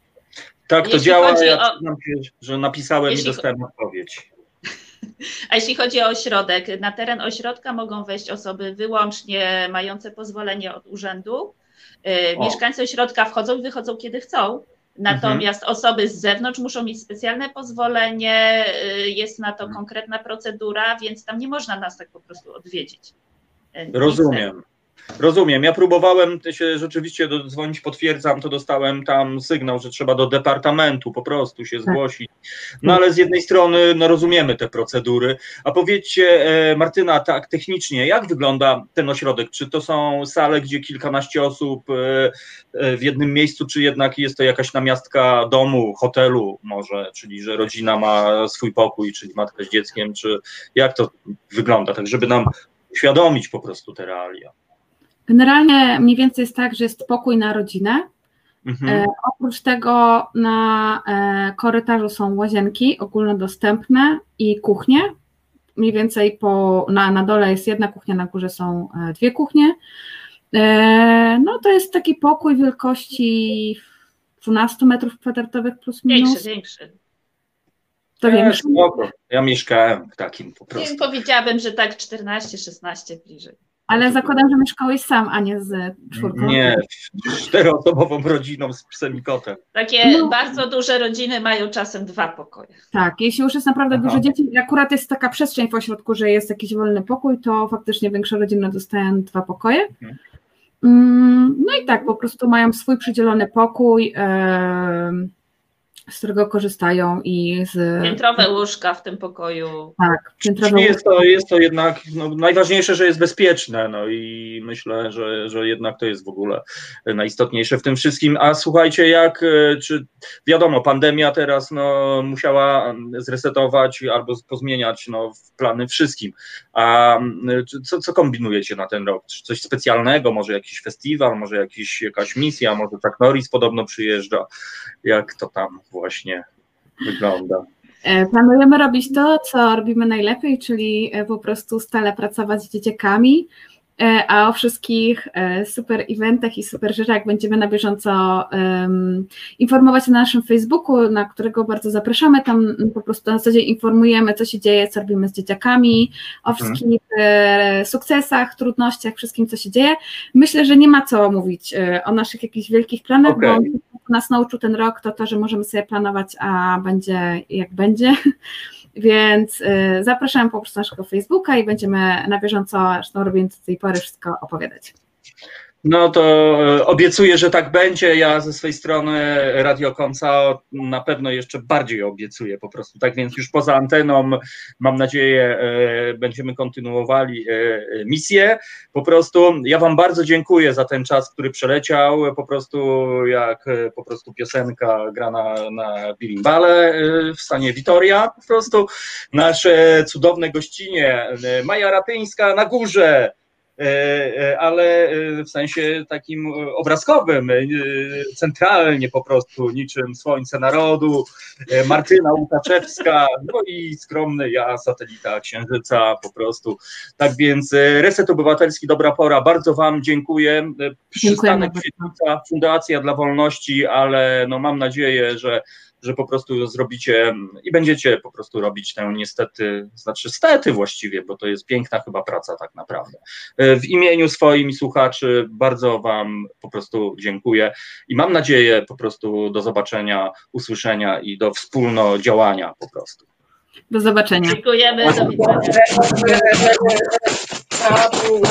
Tak to jeśli działa, ja o... że napisałem jeśli... i dostałem odpowiedź. A jeśli chodzi o ośrodek, na teren ośrodka mogą wejść osoby wyłącznie mające pozwolenie od urzędu. Y, o. Mieszkańcy ośrodka wchodzą i wychodzą kiedy chcą, natomiast mhm. osoby z zewnątrz muszą mieć specjalne pozwolenie, y, jest na to mhm. konkretna procedura, więc tam nie można nas tak po prostu odwiedzić. Y, Rozumiem. Rozumiem. Ja próbowałem się rzeczywiście dodzwonić, potwierdzam, to dostałem tam sygnał, że trzeba do departamentu po prostu się tak. zgłosić. No ale z jednej strony no, rozumiemy te procedury. A powiedzcie, e, Martyna, tak technicznie, jak wygląda ten ośrodek? Czy to są sale, gdzie kilkanaście osób e, e, w jednym miejscu, czy jednak jest to jakaś namiastka domu, hotelu może, czyli że rodzina ma swój pokój, czyli matka z dzieckiem, czy jak to wygląda, tak żeby nam uświadomić po prostu te realia? Generalnie mniej więcej jest tak, że jest pokój na rodzinę. Mhm. E, oprócz tego na e, korytarzu są łazienki ogólnodostępne i kuchnie. Mniej więcej po, na, na dole jest jedna kuchnia, na górze są e, dwie kuchnie. E, no to jest taki pokój wielkości 12 metrów kwadratowych plus minus. Większy, większy. To ja, większy? Ja mieszkałem w takim po prostu. Nie, powiedziałabym, że tak 14-16 bliżej. Ale zakładam, że mieszkałeś sam, a nie z czwórką. Nie, czteroosobową rodziną z psem i kotem. Takie no. bardzo duże rodziny mają czasem dwa pokoje. Tak, jeśli już jest naprawdę Aha. dużo dzieci, akurat jest taka przestrzeń w ośrodku, że jest jakiś wolny pokój, to faktycznie większe rodziny dostają dwa pokoje. Mhm. Mm, no i tak, po prostu mają swój przydzielony pokój. Yy, z którego korzystają i z... Piętrowe łóżka w tym pokoju. Tak, piętrowe jest to, jest to jednak no, najważniejsze, że jest bezpieczne, no i myślę, że, że jednak to jest w ogóle najistotniejsze w tym wszystkim. A słuchajcie, jak, e, czy wiadomo, pandemia teraz no, musiała zresetować albo pozmieniać no, plany wszystkim. A co, co kombinujecie na ten rok? Coś specjalnego, może jakiś festiwal, może jakiś, jakaś misja, może tak Norris podobno przyjeżdża. Jak to tam właśnie wygląda. E, planujemy robić to, co robimy najlepiej, czyli e, po prostu stale pracować z dzieciakami, a o wszystkich e, super eventach i super rzeczach będziemy na bieżąco um, informować na naszym Facebooku, na którego bardzo zapraszamy. Tam po prostu na zasadzie informujemy, co się dzieje, co robimy z dzieciakami, o mhm. wszystkich hmm. sukcesach, trudnościach, wszystkim, co się dzieje. Myślę, że nie ma co mówić o naszych jakichś wielkich planach, okay. bo nas nauczył ten rok, to to, że możemy sobie planować, a będzie jak będzie. Więc y, zapraszam po prostu naszego Facebooka i będziemy na bieżąco, zresztą robiąc do tej pory wszystko opowiadać. No to e, obiecuję, że tak będzie. Ja ze swojej strony Radio Konca na pewno jeszcze bardziej obiecuję po prostu. Tak więc już poza anteną mam nadzieję e, będziemy kontynuowali e, misję. Po prostu ja Wam bardzo dziękuję za ten czas, który przeleciał. Po prostu jak po prostu piosenka grana na birimbale w stanie Witoria. Po prostu nasze cudowne gościnie Maja Ratyńska na górze. E, e, ale e, w sensie takim obrazkowym, centralnie po prostu, niczym Słońce Narodu, Martyna Łukaczewska, no i skromny ja, satelita Księżyca po prostu. Tak więc Reset Obywatelski, dobra pora, bardzo Wam dziękuję. Przystanek Świetlica, Fundacja dla Wolności, ale no mam nadzieję, że że po prostu zrobicie i będziecie po prostu robić tę niestety, znaczy stety właściwie, bo to jest piękna chyba praca tak naprawdę. E, w imieniu swoim słuchaczy bardzo Wam po prostu dziękuję i mam nadzieję po prostu do zobaczenia, usłyszenia i do wspólno działania po prostu. Do zobaczenia. Dziękujemy, do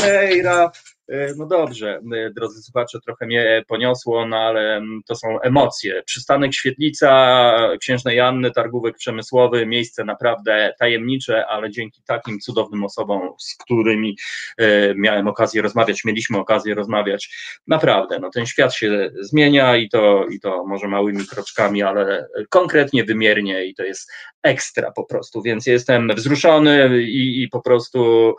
widzenia. E, no dobrze, e, drodzy słuchacze, trochę mnie poniosło, no ale mm, to są emocje. Przystanek Świetlica, Księżnej Janny, Targówek Przemysłowy, miejsce naprawdę tajemnicze, ale dzięki takim cudownym osobom, z którymi e, miałem okazję rozmawiać, mieliśmy okazję rozmawiać, naprawdę, no ten świat się zmienia i to, i to może małymi kroczkami, ale konkretnie wymiernie i to jest ekstra po prostu, więc jestem wzruszony i, i po prostu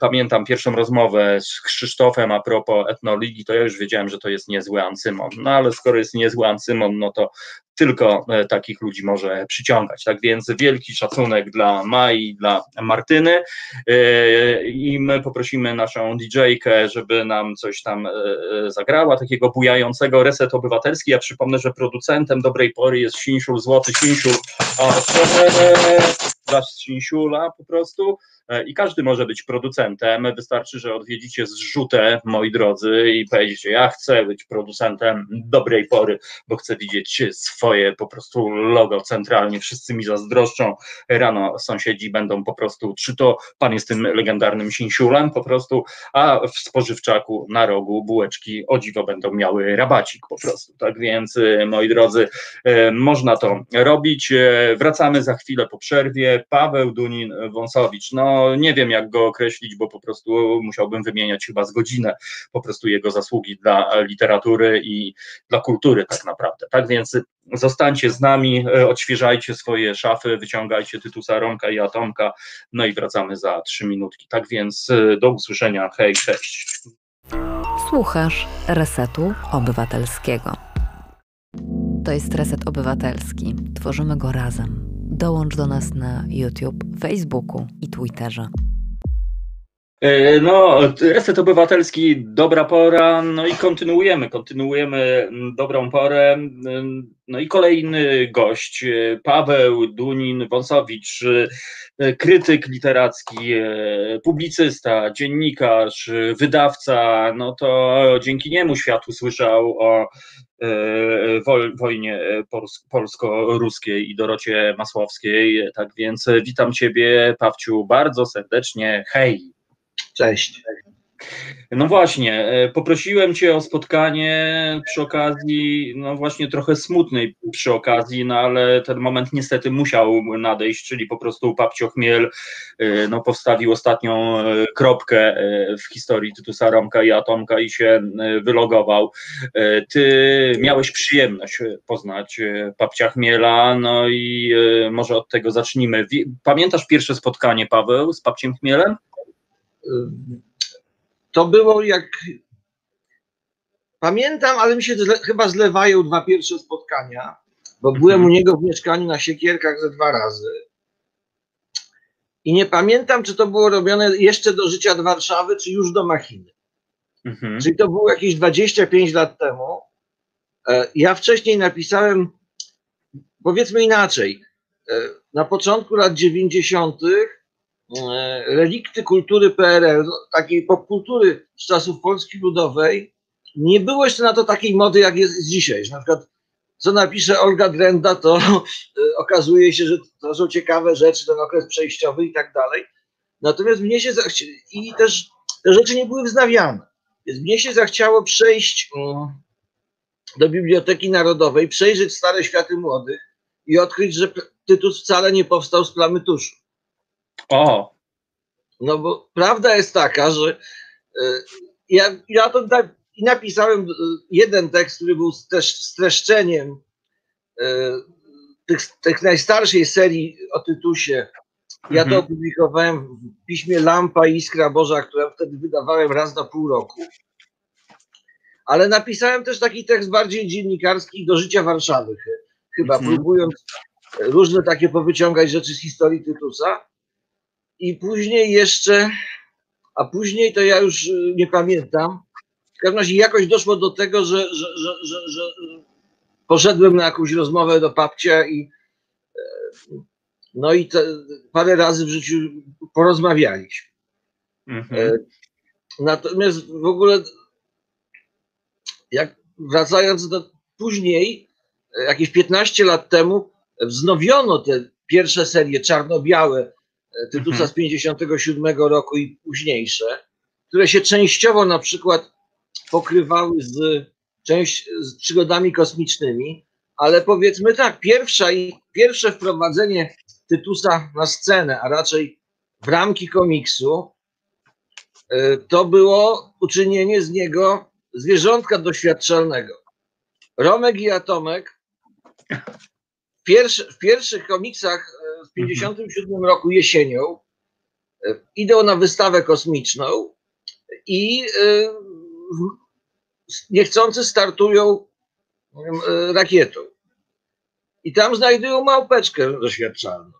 pamiętam pierwszą rozmowę z Krzysztofem a propos etnoligi, to ja już wiedziałem, że to jest niezły Ancymon. No ale skoro jest niezły Ancymon, no to tylko e, takich ludzi może przyciągać. Tak więc wielki szacunek dla Mai, dla Martyny e, i my poprosimy naszą DJ-kę, żeby nam coś tam e, zagrała, takiego bujającego reset obywatelski. Ja przypomnę, że producentem dobrej pory jest Sinsiul, Złoty Sinsiul, a dla Sinsiula po prostu. E, i każdy może być producentem. Wystarczy, że odwiedzicie zrzutę, moi drodzy, i powiecie, ja chcę być producentem dobrej pory, bo chcę widzieć swoje po prostu logo centralnie, wszyscy mi zazdroszczą, rano sąsiedzi będą po prostu, czy to pan jest tym legendarnym sinsiulem po prostu, a w spożywczaku na rogu bułeczki o dziwo będą miały rabacik po prostu, tak więc e, moi drodzy, e, można to robić. Wracamy za chwilę po przerwie. Paweł Dunin-Wąsowicz, no nie wiem jak go określić, bo po prostu musiałbym wymieniać chyba z godzinę po prostu jego zasługi dla literatury i dla kultury tak naprawdę. Tak więc zostańcie z nami, odświeżajcie swoje szafy, wyciągajcie Tytusa, Romka i Atomka, no i wracamy za trzy minutki. Tak więc e, do usłyszenia, hej, cześć. Słuchasz Resetu Obywatelskiego. To jest Reset Obywatelski. Tworzymy go razem. Dołącz do nas na YouTube, Facebooku i Twitterze. E, no, reset obywatelski, dobra pora, no i kontynuujemy, kontynuujemy dobrą porę. No i kolejny gość, e, Paweł Dunin-Wąsowicz, e, krytyk literacki, publicysta, dziennikarz, wydawca, no to dzięki niemu świat usłyszał o wojnie polsko-ruskiej i Dorocie Masłowskiej. Tak więc witam Ciebie, Pawciu, bardzo serdecznie. Hej! Cześć. No właśnie, e, poprosiłem Cię o spotkanie przy okazji, no właśnie trochę smutnej przy okazji, no ale ten moment niestety musiał nadejść, czyli po prostu Papcio Chmiel e, no, postawił ostatnią e, kropkę w historii Tytusa Romka i Atomka i się wylogował. Ty miałeś przyjemność poznać Papcia Chmiela, no i może od tego zacznijmy. Pamiętasz pierwsze spotkanie, Paweł, z Papciem Chmielem? To było jak. Pamiętam, ale mi się zle, chyba zlewają dwa pierwsze spotkania, bo byłem u niego w mieszkaniu na Siekierkach ze dwa razy. I nie pamiętam, czy to było robione jeszcze do życia do Warszawy, czy już do Machiny. Mhm. Czyli to było jakieś 25 lat temu. E, ja wcześniej napisałem, powiedzmy inaczej, e, na początku lat 90 E, relikty kultury PRL, takiej popkultury z czasów Polski Ludowej, nie było jeszcze na to takiej mody, jak jest dzisiaj. na przykład, co napisze Olga Drenda, to e, okazuje się, że to są ciekawe rzeczy, ten okres przejściowy i tak dalej. Natomiast mnie się zachciało, i też te rzeczy nie były wznawiane. Więc mnie się zachciało przejść do Biblioteki Narodowej, przejrzeć Stare Światy Młodych i odkryć, że Tytus wcale nie powstał z plamy tuszu. O! No bo prawda jest taka, że e, ja, ja to i napisałem e, jeden tekst, który był też streszczeniem e, tych, tych najstarszej serii o Tytusie. Ja mhm. to opublikowałem w piśmie Lampa i Iskra Boża, które wtedy wydawałem raz na pół roku. Ale napisałem też taki tekst bardziej dziennikarski do życia Warszawy, chyba mhm. próbując różne takie powyciągać rzeczy z historii Tytusa. I później jeszcze, a później to ja już y, nie pamiętam. W każdym razie jakoś doszło do tego, że, że, że, że, poszedłem na jakąś rozmowę do papcia i e, no i te, parę razy w życiu porozmawialiśmy. Mhm. E, natomiast w ogóle jak wracając do później, jakieś 15 lat temu, wznowiono te pierwsze serie czarno-białe Tytusa mhm. z 57 roku i późniejsze, które się częściowo na przykład pokrywały z, część, z przygodami kosmicznymi, ale powiedzmy tak, pierwsza i, pierwsze wprowadzenie Tytusa na scenę, a raczej w ramki komiksu, e, to było uczynienie z niego zwierzątka doświadczalnego. Romek i Atomek w, pierwszy, w pierwszych komiksach w 1957 roku jesienią e, idą na wystawę kosmiczną i niechcący startują rakietą. I tam znajdują małpeczkę doświadczalną.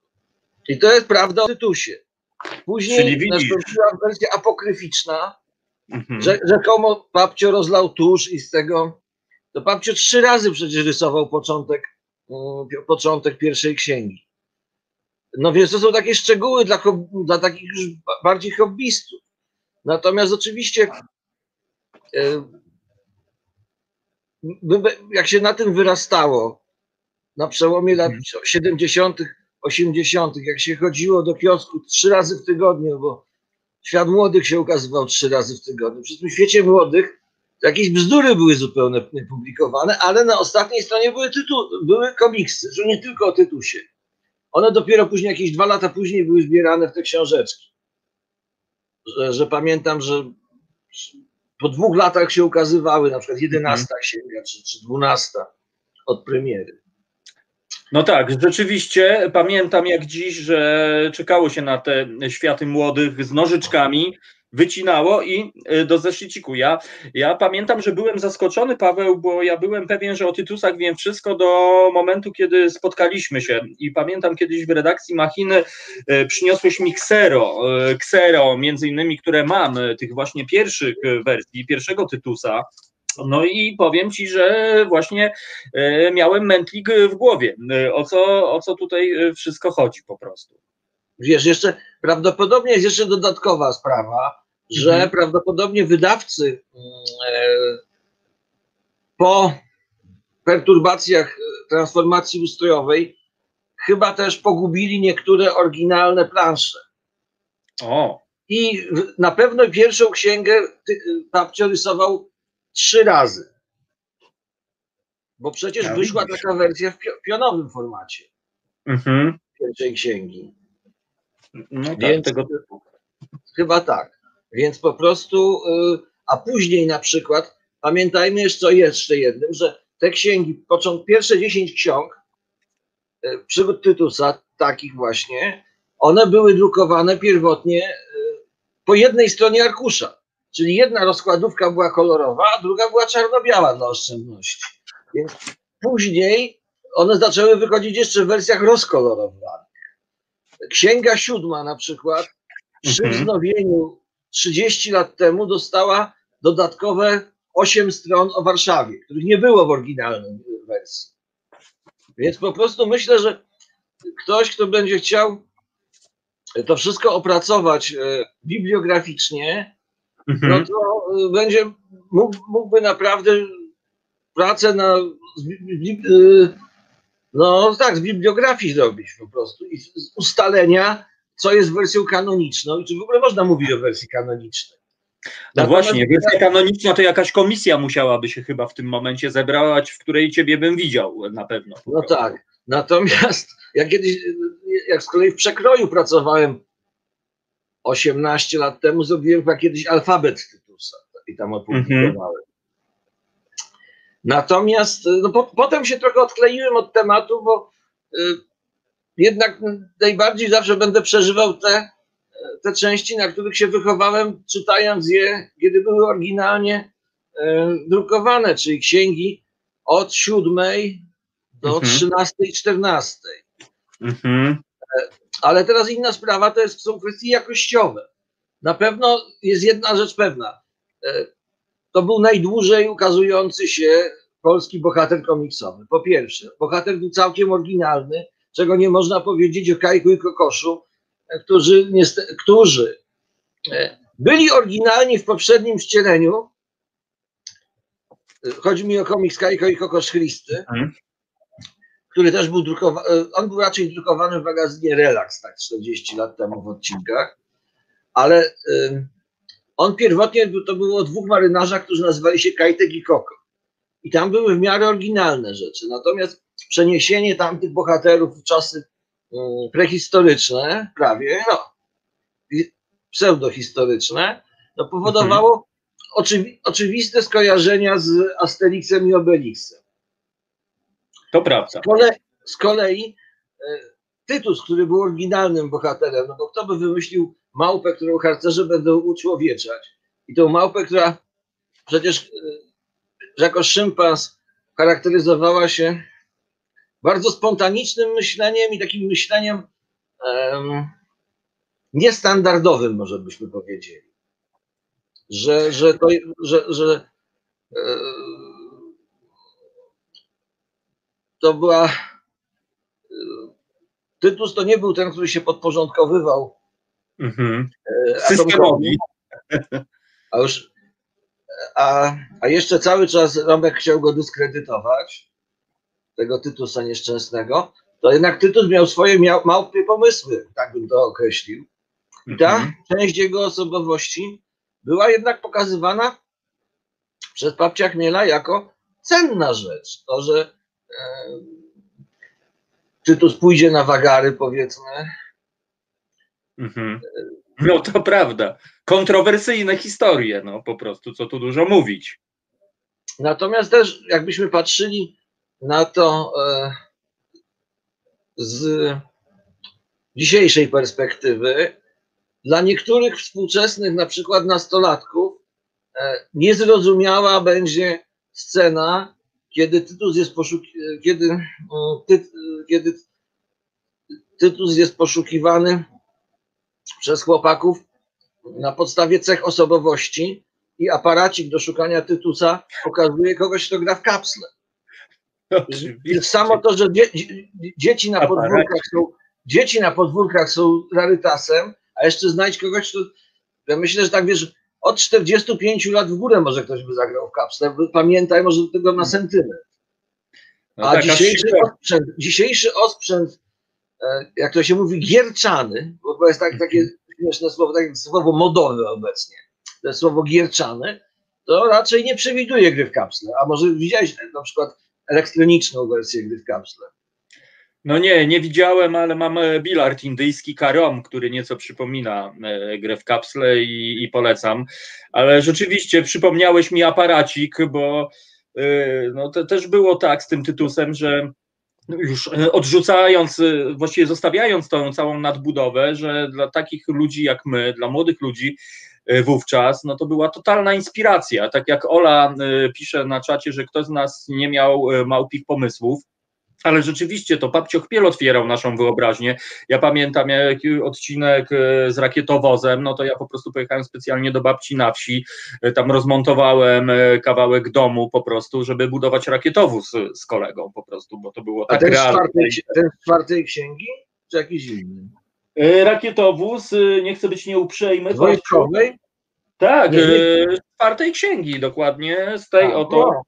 I to jest prawda o Tytusie. Później nastąpiła wersja apokryficzna, mhm. że rzekomo babcio rozlał tusz i z tego to babcio trzy razy przecież rysował początek, początek pierwszej księgi. No więc to są takie szczegóły dla, dla takich już bardziej hobbystów. Natomiast oczywiście e, jak się na tym wyrastało, na przełomie lat 70., mhm. 80., jak się chodziło do kiosku trzy razy w tygodniu, bo świat młodych się ukazywał trzy razy w tygodniu. Przy tym świecie młodych jakieś bzdury były zupełnie publikowane, ale na ostatniej stronie były, tytu, były komiksy, że nie tylko o Tytusie. One dopiero później, jakieś dwa lata później były zbierane w te książeczki. Że, że pamiętam, że po dwóch latach się ukazywały, na przykład 11 mhm. księga czy, czy 12 od premiery. No tak, rzeczywiście pamiętam jak dziś, że czekało się na te światy młodych z nożyczkami, wycinało i y, do zeszyciku. Ja, ja pamiętam, że byłem zaskoczony, Paweł, bo ja byłem pewien, że o Tytusach wiem wszystko do momentu, kiedy spotkaliśmy się. I pamiętam kiedyś w redakcji Machiny y, przyniosłeś mi ksero, y, ksero między innymi, które mam, tych właśnie pierwszych wersji, pierwszego Tytusa. No i powiem Ci, że właśnie miałem mętlik w głowie. O co, o co tutaj wszystko chodzi po prostu. Wiesz, jeszcze prawdopodobnie jest jeszcze dodatkowa sprawa, że mhm. prawdopodobnie wydawcy mm, e, po perturbacjach transformacji ustrojowej chyba też pogubili niektóre oryginalne plansze. O. I na pewno pierwszą księgę Papcio rysował trzy razy. Bo przecież ja wyszła widzisz. taka wersja w pionowym formacie mhm. pierwszej księgi. No tak, Więc tego typu. Chyba tak. Więc po prostu, y, a później na przykład, pamiętajmy jeszcze o jeszcze jednym, że te księgi, początek, pierwsze 10 ksiąg y, przygód Tytusa, takich właśnie, one były drukowane pierwotnie y, po jednej stronie arkusza. Czyli jedna rozkładówka była kolorowa, a druga była czarno-biała dla oszczędności. Więc później one zaczęły wychodzić jeszcze w wersjach rozkolorowanych. Księga siódma na przykład przy mhm. wznowieniu 30 lat temu dostała dodatkowe 8 stron o Warszawie, których nie było w oryginalnej wersji. Więc po prostu myślę, że ktoś, kto będzie chciał to wszystko opracować e, bibliograficznie, mhm. no to e, będzie mógłby naprawdę pracę na e, no tak, z bibliografii zrobić po prostu i z ustalenia co jest wersją kanoniczną i czy w ogóle można mówić o wersji kanonicznej. No Natomiast właśnie, wersja kanoniczna to jakaś komisja musiałaby się chyba w tym momencie zebrać, w której ciebie bym widział na pewno. No tak. Natomiast ja kiedyś, jak z kolei w przekroju pracowałem 18 lat temu, zrobiłem chyba kiedyś alfabet Tytusa i tam opublikowałem. Mhm. Natomiast no, po, potem się trochę odkleiłem od tematu, bo y, jednak najbardziej zawsze będę przeżywał te, te części, na których się wychowałem, czytając je, kiedy były oryginalnie e, drukowane, czyli księgi od siódmej do mhm. trzynastej, czternastej. Mhm. E, ale teraz inna sprawa to jest, są kwestie jakościowe. Na pewno jest jedna rzecz pewna. E, to był najdłużej ukazujący się polski bohater komiksowy. Po pierwsze, bohater był całkiem oryginalny, czego nie można powiedzieć o Kajku i Kokoszu, którzy, którzy e, byli oryginalni w poprzednim wcieleniu. Chodzi mi o komiks Kajko i Kokosz Christy, mhm. który też był drukowany, e, on był raczej drukowany w magazynie Relax, tak 40 lat temu w odcinkach, ale on pierwotnie to było o dwóch marynarzach, którzy nazywali się Kajtek i Koko. I tam były w miarę oryginalne rzeczy. Natomiast przeniesienie tamtych bohaterów w czasy mm, prehistoryczne, prawie, no, pseudohistoryczne, no powodowało mhm. oczywi oczywiste skojarzenia z Asterixem i Obelixem. To prawda. Z kolei, z kolei e, Tytus, który był oryginalnym bohaterem, no bo kto by wymyślił małpę, którą harcerze będą uczłowieczać i tą małpę, która przecież e, jako szympans charakteryzowała się bardzo spontanicznym myśleniem i takim myśleniem um, niestandardowym, może byśmy powiedzieli. Że, że to, że, że e, to była. E, Tytus to nie był ten, który się podporządkowywał mhm. E, systemowi. A już, a, a jeszcze cały czas Romek chciał go dyskredytować, tego Tytusa nieszczęsnego, to jednak Tytus miał swoje miał, małpie pomysły, tak bym to określił. I ta mhm. część jego osobowości była jednak pokazywana przez babcia Chmiela jako cenna rzecz. To, że e, Tytus pójdzie na wagary, powiedzmy. Mhm. No to prawda. Kontrowersyjne historie, no po prostu, co tu dużo mówić. Natomiast też, jakbyśmy patrzyli na to e, z dzisiejszej perspektywy, dla niektórych współczesnych, na przykład nastolatków, e, niezrozumiała będzie scena, kiedy Tytus jest, poszuki kiedy, ty kiedy Tytus jest poszukiwany przez chłopaków na podstawie cech osobowości i aparacik do szukania Tytusa pokazuje kogoś, kto gra w kapsle. Samo to, że dzie dzieci na podwórkach są dzieci na podwórkach są rarytasem, a jeszcze znajdź kogoś, kto. Ja myślę, że tak wiesz, od 45 lat w górę może ktoś by zagrał w kapsle. Pamiętaj może do tego na sentyment. No a dzisiejszy osprzęt, dzisiejszy osprzęt, e, jak to się mówi, gierczany, bo jest tak, takie śmieszne słowo, takie słowo modowe obecnie, to jest słowo gierczany, to raczej nie przewiduje gry w kapsle. A może widziałeś na przykład elektroniczną wersję gry w kapsle? No nie, nie widziałem, ale mam e, bilard indyjski karom, który nieco przypomina e, grę w kapsle i, i polecam. Ale rzeczywiście przypomniałeś mi aparacik, bo e, no, to też było tak z tym tytusem, że już odrzucając, właściwie zostawiając tą całą nadbudowę, że dla takich ludzi jak my, dla młodych ludzi wówczas, no to była totalna inspiracja. Tak jak Ola pisze na czacie, że ktoś z nas nie miał małpich pomysłów, ale rzeczywiście to Papcio Chmiel otwierał naszą wyobraźnię. Ja pamiętam jak odcinek z rakietowozem, no to ja po prostu pojechałem specjalnie do babci na wsi, tam rozmontowałem kawałek domu po prostu, żeby budować rakietowóz z kolegą po prostu, bo to było tak A ten realne. Czwartej, ten z czwartej księgi, czy jakiś inny? Rakietowóz, nie chcę być nieuprzejmy. Wojskowej? Tak, z czwartej księgi dokładnie, z tej A, oto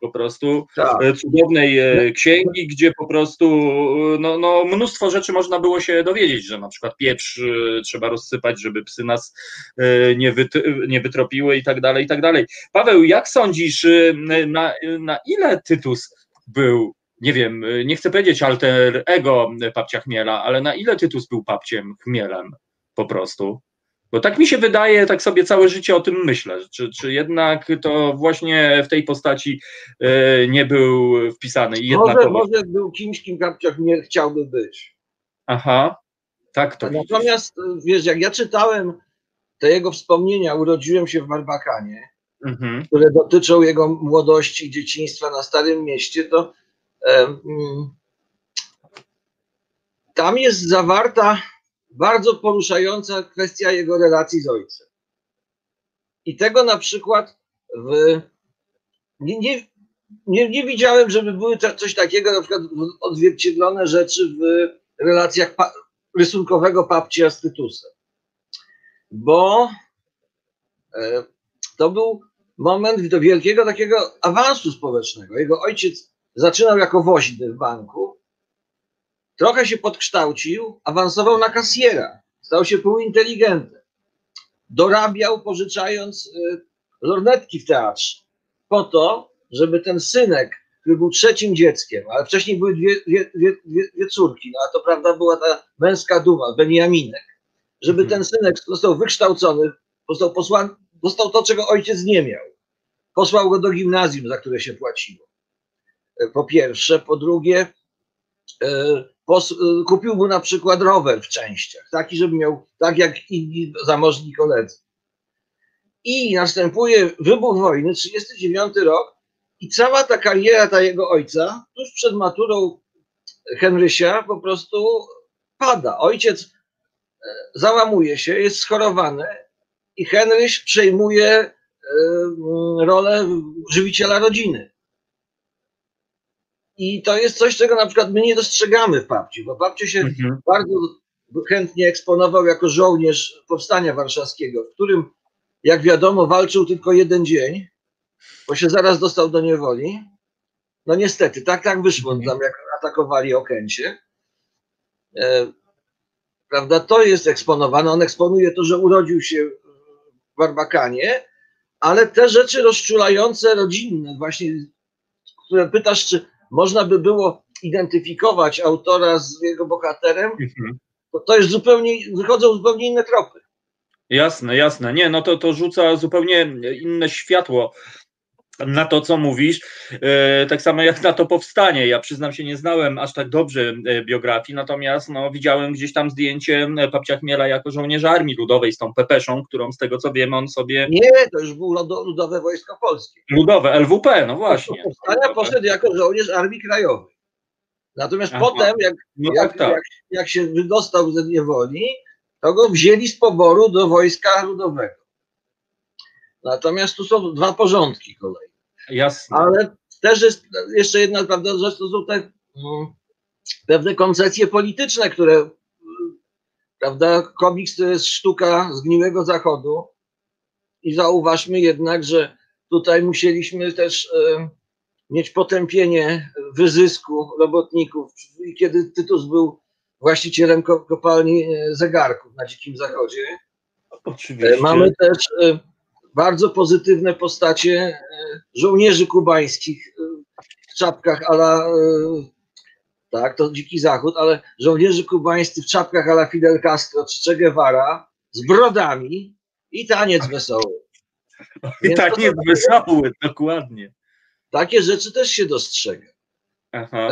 po prostu tak. E, cudownej e, księgi, gdzie po prostu no, no, mnóstwo rzeczy można było się dowiedzieć, że na przykład pieprz e, trzeba rozsypać, żeby psy nas nie, wyt, nie wytropiły i tak dalej, i tak dalej. Paweł, jak sądzisz, na, na ile Tytus był nie wiem, nie chcę powiedzieć alter ego papcia Chmiela, ale na ile Tytus był papciem Chmielem po prostu? Bo tak mi się wydaje, tak sobie całe życie o tym myślę, czy, czy jednak to właśnie w tej postaci e, nie był wpisany. I może, może był kimś, kim Kapciach nie chciałby być. Aha, tak to Natomiast widzisz. wiesz, jak ja czytałem te jego wspomnienia, urodziłem się w Barbakanie, mhm. które dotyczą jego młodości i dzieciństwa na Starym Mieście, to tam jest zawarta bardzo poruszająca kwestia jego relacji z ojcem. I tego na przykład w, nie, nie, nie, nie widziałem, żeby były coś takiego, na przykład odzwierciedlone rzeczy w relacjach pa rysunkowego papcia z Tytusem. Bo e, to był moment do wielkiego takiego awansu społecznego. Jego ojciec zaczynał jako woźny w banku, trochę się podkształcił, awansował na kasjera, stał się półinteligentem. Dorabiał, pożyczając e, lornetki w teatrze, po to, żeby ten synek, który był trzecim dzieckiem, ale wcześniej były dwie, dwie, dwie, dwie córki, no a to prawda była ta męska duma, Beniaminek, żeby ten synek został wykształcony, został posłany, dostał to, czego ojciec nie miał. Posłał go do gimnazjum, za które się płaciło. E, po pierwsze. Po drugie, e, e, kupił mu na przykład rower w częściach, taki, żeby miał, tak jak inni zamożni koledzy. I następuje wybuch wojny, 39 rok, i cała ta kariera ta jego ojca, tuż przed maturą Henrysia, po prostu pada. Ojciec załamuje się, jest schorowany i Henryś przejmuje rolę żywiciela rodziny. I to jest coś, czego na przykład my nie dostrzegamy w babci, bo babciu się mhm. bardzo chętnie eksponował jako żołnierz powstania warszawskiego, w którym, jak wiadomo, walczył tylko jeden dzień, bo się zaraz dostał do niewoli. No niestety, tak, tak wyszło tam, jak atakowali Okęcie. E, prawda, to jest eksponowane. On eksponuje to, że urodził się w Barbakanie, ale te rzeczy rozczulające, rodzinne, właśnie, które pytasz, czy można by było identyfikować autora z jego bohaterem, mhm. to to jest zupełnie, wychodzą zupełnie inne tropy. Jasne, jasne. Nie, no to, to rzuca zupełnie inne światło na to, co mówisz, e, tak samo jak na to powstanie. Ja przyznam się, nie znałem aż tak dobrze e, biografii, natomiast no, widziałem gdzieś tam zdjęcie Papcia Chmiela jako żołnierza Armii Ludowej z tą pepeszą, którą z tego co wiem on sobie... Nie, to już było Ludowe Wojsko Polskie. Ludowe, LWP, no właśnie. Powstania poszedł jako żołnierz Armii Krajowej. Natomiast Aha. potem, jak, no jak, tak, tak. Jak, jak się wydostał ze niewoli, to go wzięli z poboru do Wojska Ludowego. Natomiast tu są dwa porządki kolej. Jasne. Ale też jest jeszcze jedna prawda rzecz, to są te mm, pewne koncepcje polityczne, które prawda, komiks to jest sztuka zgniłego zachodu i zauważmy jednak, że tutaj musieliśmy też e, mieć potępienie wyzysku robotników. Kiedy Tytus był właścicielem kopalni e, zegarków na Dzikim Zachodzie. Oczywiście. E, mamy też bardzo pozytywne postacie e, żołnierzy kubańskich e, w czapkach ala, e, tak, to dziki zachód, ale żołnierzy kubańscy w czapkach ala Fidel Castro czy Che Guevara z brodami i taniec wesoły. I taniec wesoły, dokładnie. Takie rzeczy też się dostrzega. Aha.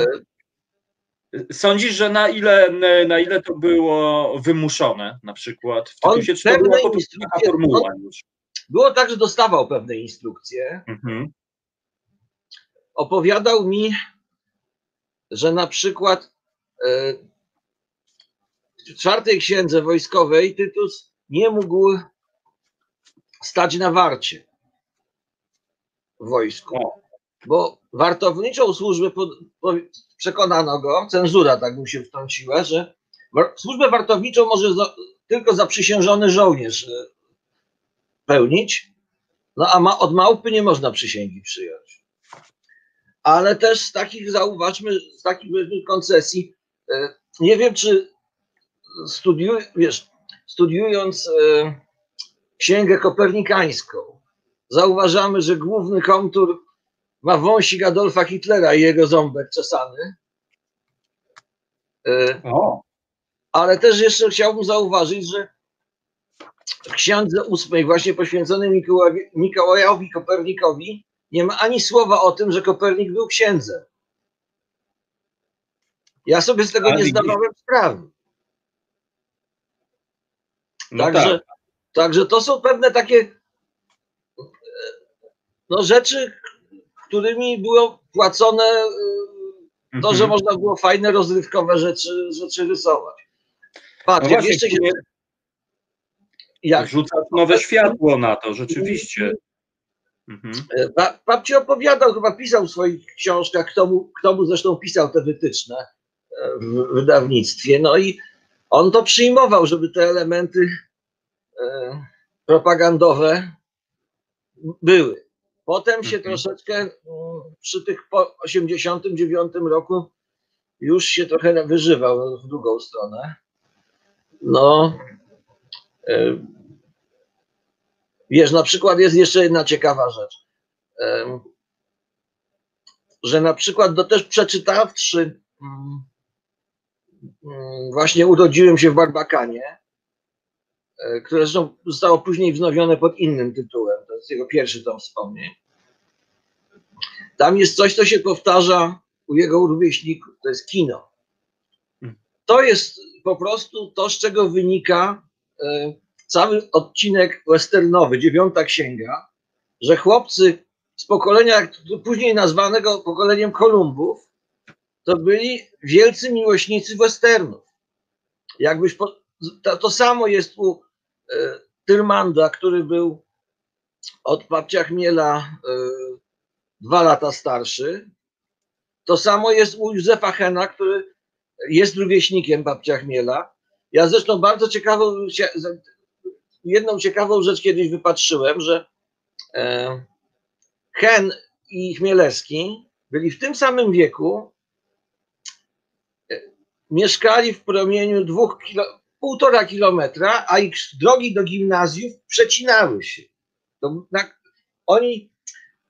Sądzisz, że na ile, na ile to było wymuszone na przykład? W tym się, czy to Było tak, że dostawał pewne instrukcje. Mhm. Opowiadał mi, że na przykład e, w czwartej księdze wojskowej Tytus nie mógł stać na warcie w wojsku, bo wartowniczą służbę pod, przekonano go, cenzura tak mu się wtrąciła, że służbę wartowniczą może tylko zaprzysiężony żołnierz e, pełnić, no a ma, od małpy nie można przysięgi przyjąć. Ale też z takich, zauważmy, z takich koncesji, e, nie wiem, czy studiuj, wiesz, studiując e, księgę kopernikańską, zauważamy, że główny kontur ma wąsik Adolfa Hitlera i jego ząbek czesany. E, o. Ale też jeszcze chciałbym zauważyć, że w księdze ósmej, właśnie poświęconej Mikołajowi, Mikołajowi Kopernikowi, nie ma ani słowa o tym, że Kopernik był księdzem. Ja sobie z tego nie zdawałem sprawy. No także, tak. także to są pewne takie no, rzeczy, którymi było płacone to, że mhm. można było fajne, rozrywkowe rzeczy, rzeczy rysować. Patrz, no jeszcze się, jak rzuca nowe światło na to, rzeczywiście. Mhm. E, babci opowiadał, chyba pisał w swoich książkach, kto mu, kto mu zresztą pisał te wytyczne e, w wydawnictwie. No i on to przyjmował, żeby te elementy e, propagandowe były. Potem się mhm. troszeczkę przy tych po 89 roku już się trochę wyżywał w drugą stronę. No, Wiesz, na przykład jest jeszcze jedna ciekawa rzecz, że na przykład do też przeczytawszy, mm, mm, właśnie urodziłem się w Barbakanie, e, które zresztą zostało później wznowione pod innym tytułem, to jest jego pierwszy tom wspomnień. Tam jest coś, co się powtarza u jego rówieśników, to jest kino. To jest po prostu to, z czego wynika e, cały odcinek westernowy, dziewiąta księga, że chłopcy z pokolenia, później nazwanego pokoleniem Kolumbów, to byli wielcy miłośnicy westernów. Jakbyś po, to, to, samo jest u e, Tyrmanda, który był od babcia Chmiela e, dwa lata starszy. To samo jest u Józefa Hena, który jest rówieśnikiem babcia Chmiela. Ja zresztą bardzo ciekawą jedną ciekawą rzecz kiedyś wypatrzyłem, że e, Hen i Chmielewski byli w tym samym wieku, e, mieszkali w promieniu dwóch kilo, półtora kilometra, a ich drogi do gimnazjów przecinały się. To, na, oni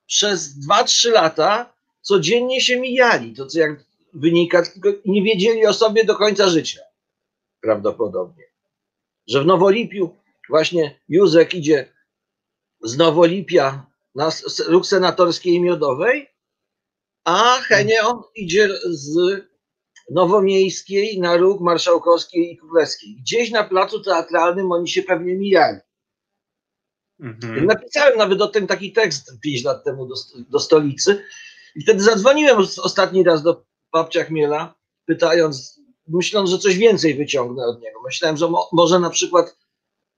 przez 2-3 lata codziennie się mijali, to co jak wynika, tylko nie wiedzieli o sobie do końca życia. Prawdopodobnie. Że w Nowolipiu właśnie Józek idzie z Nowolipia na róg senatorskiej i miodowej, a Henio idzie z Nowomiejskiej na róg marszałkowskiej i królewskiej. Gdzieś na placu teatralnym oni się pewnie mijali. Mhm. Napisałem nawet o tym taki tekst 5 lat temu do, do stolicy i wtedy zadzwoniłem ostatni raz do babcia Chmiela, pytając, myśląc, że coś więcej wyciągnę od niego. Myślałem, że mo, może na przykład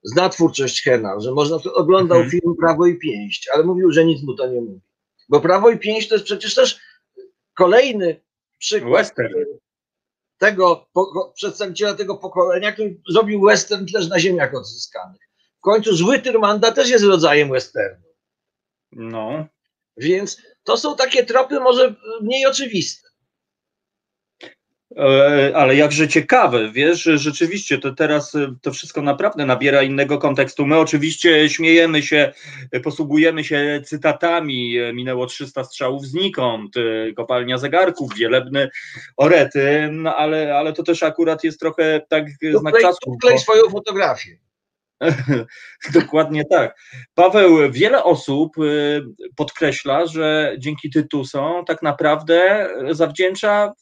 zna twórczość Hena, że można, oglądał mhm. film Prawo i Pięść, ale mówił, że nic mu to nie mówi. Bo Prawo i Pięść to jest przecież też kolejny przykład western. tego po, przedstawiciela tego pokolenia, który zrobił western też na ziemiach odzyskanych. W końcu zły Tyrmanda też jest rodzajem westernu. No. Więc to są takie tropy może mniej oczywiste. E, ale jakże ciekawe, wiesz, rzeczywiście to teraz e, to wszystko naprawdę nabiera innego kontekstu. My oczywiście śmiejemy się, e, posługujemy się cytatami, minęło 300 strzałów znikąd, kopalnia zegarków, wielebny orety, no ale, ale to też akurat jest trochę tak znak czasu. Wklej bo... swoją fotografię. Dokładnie tak. Paweł, wiele osób podkreśla, że dzięki Tytusom tak naprawdę zawdzięcza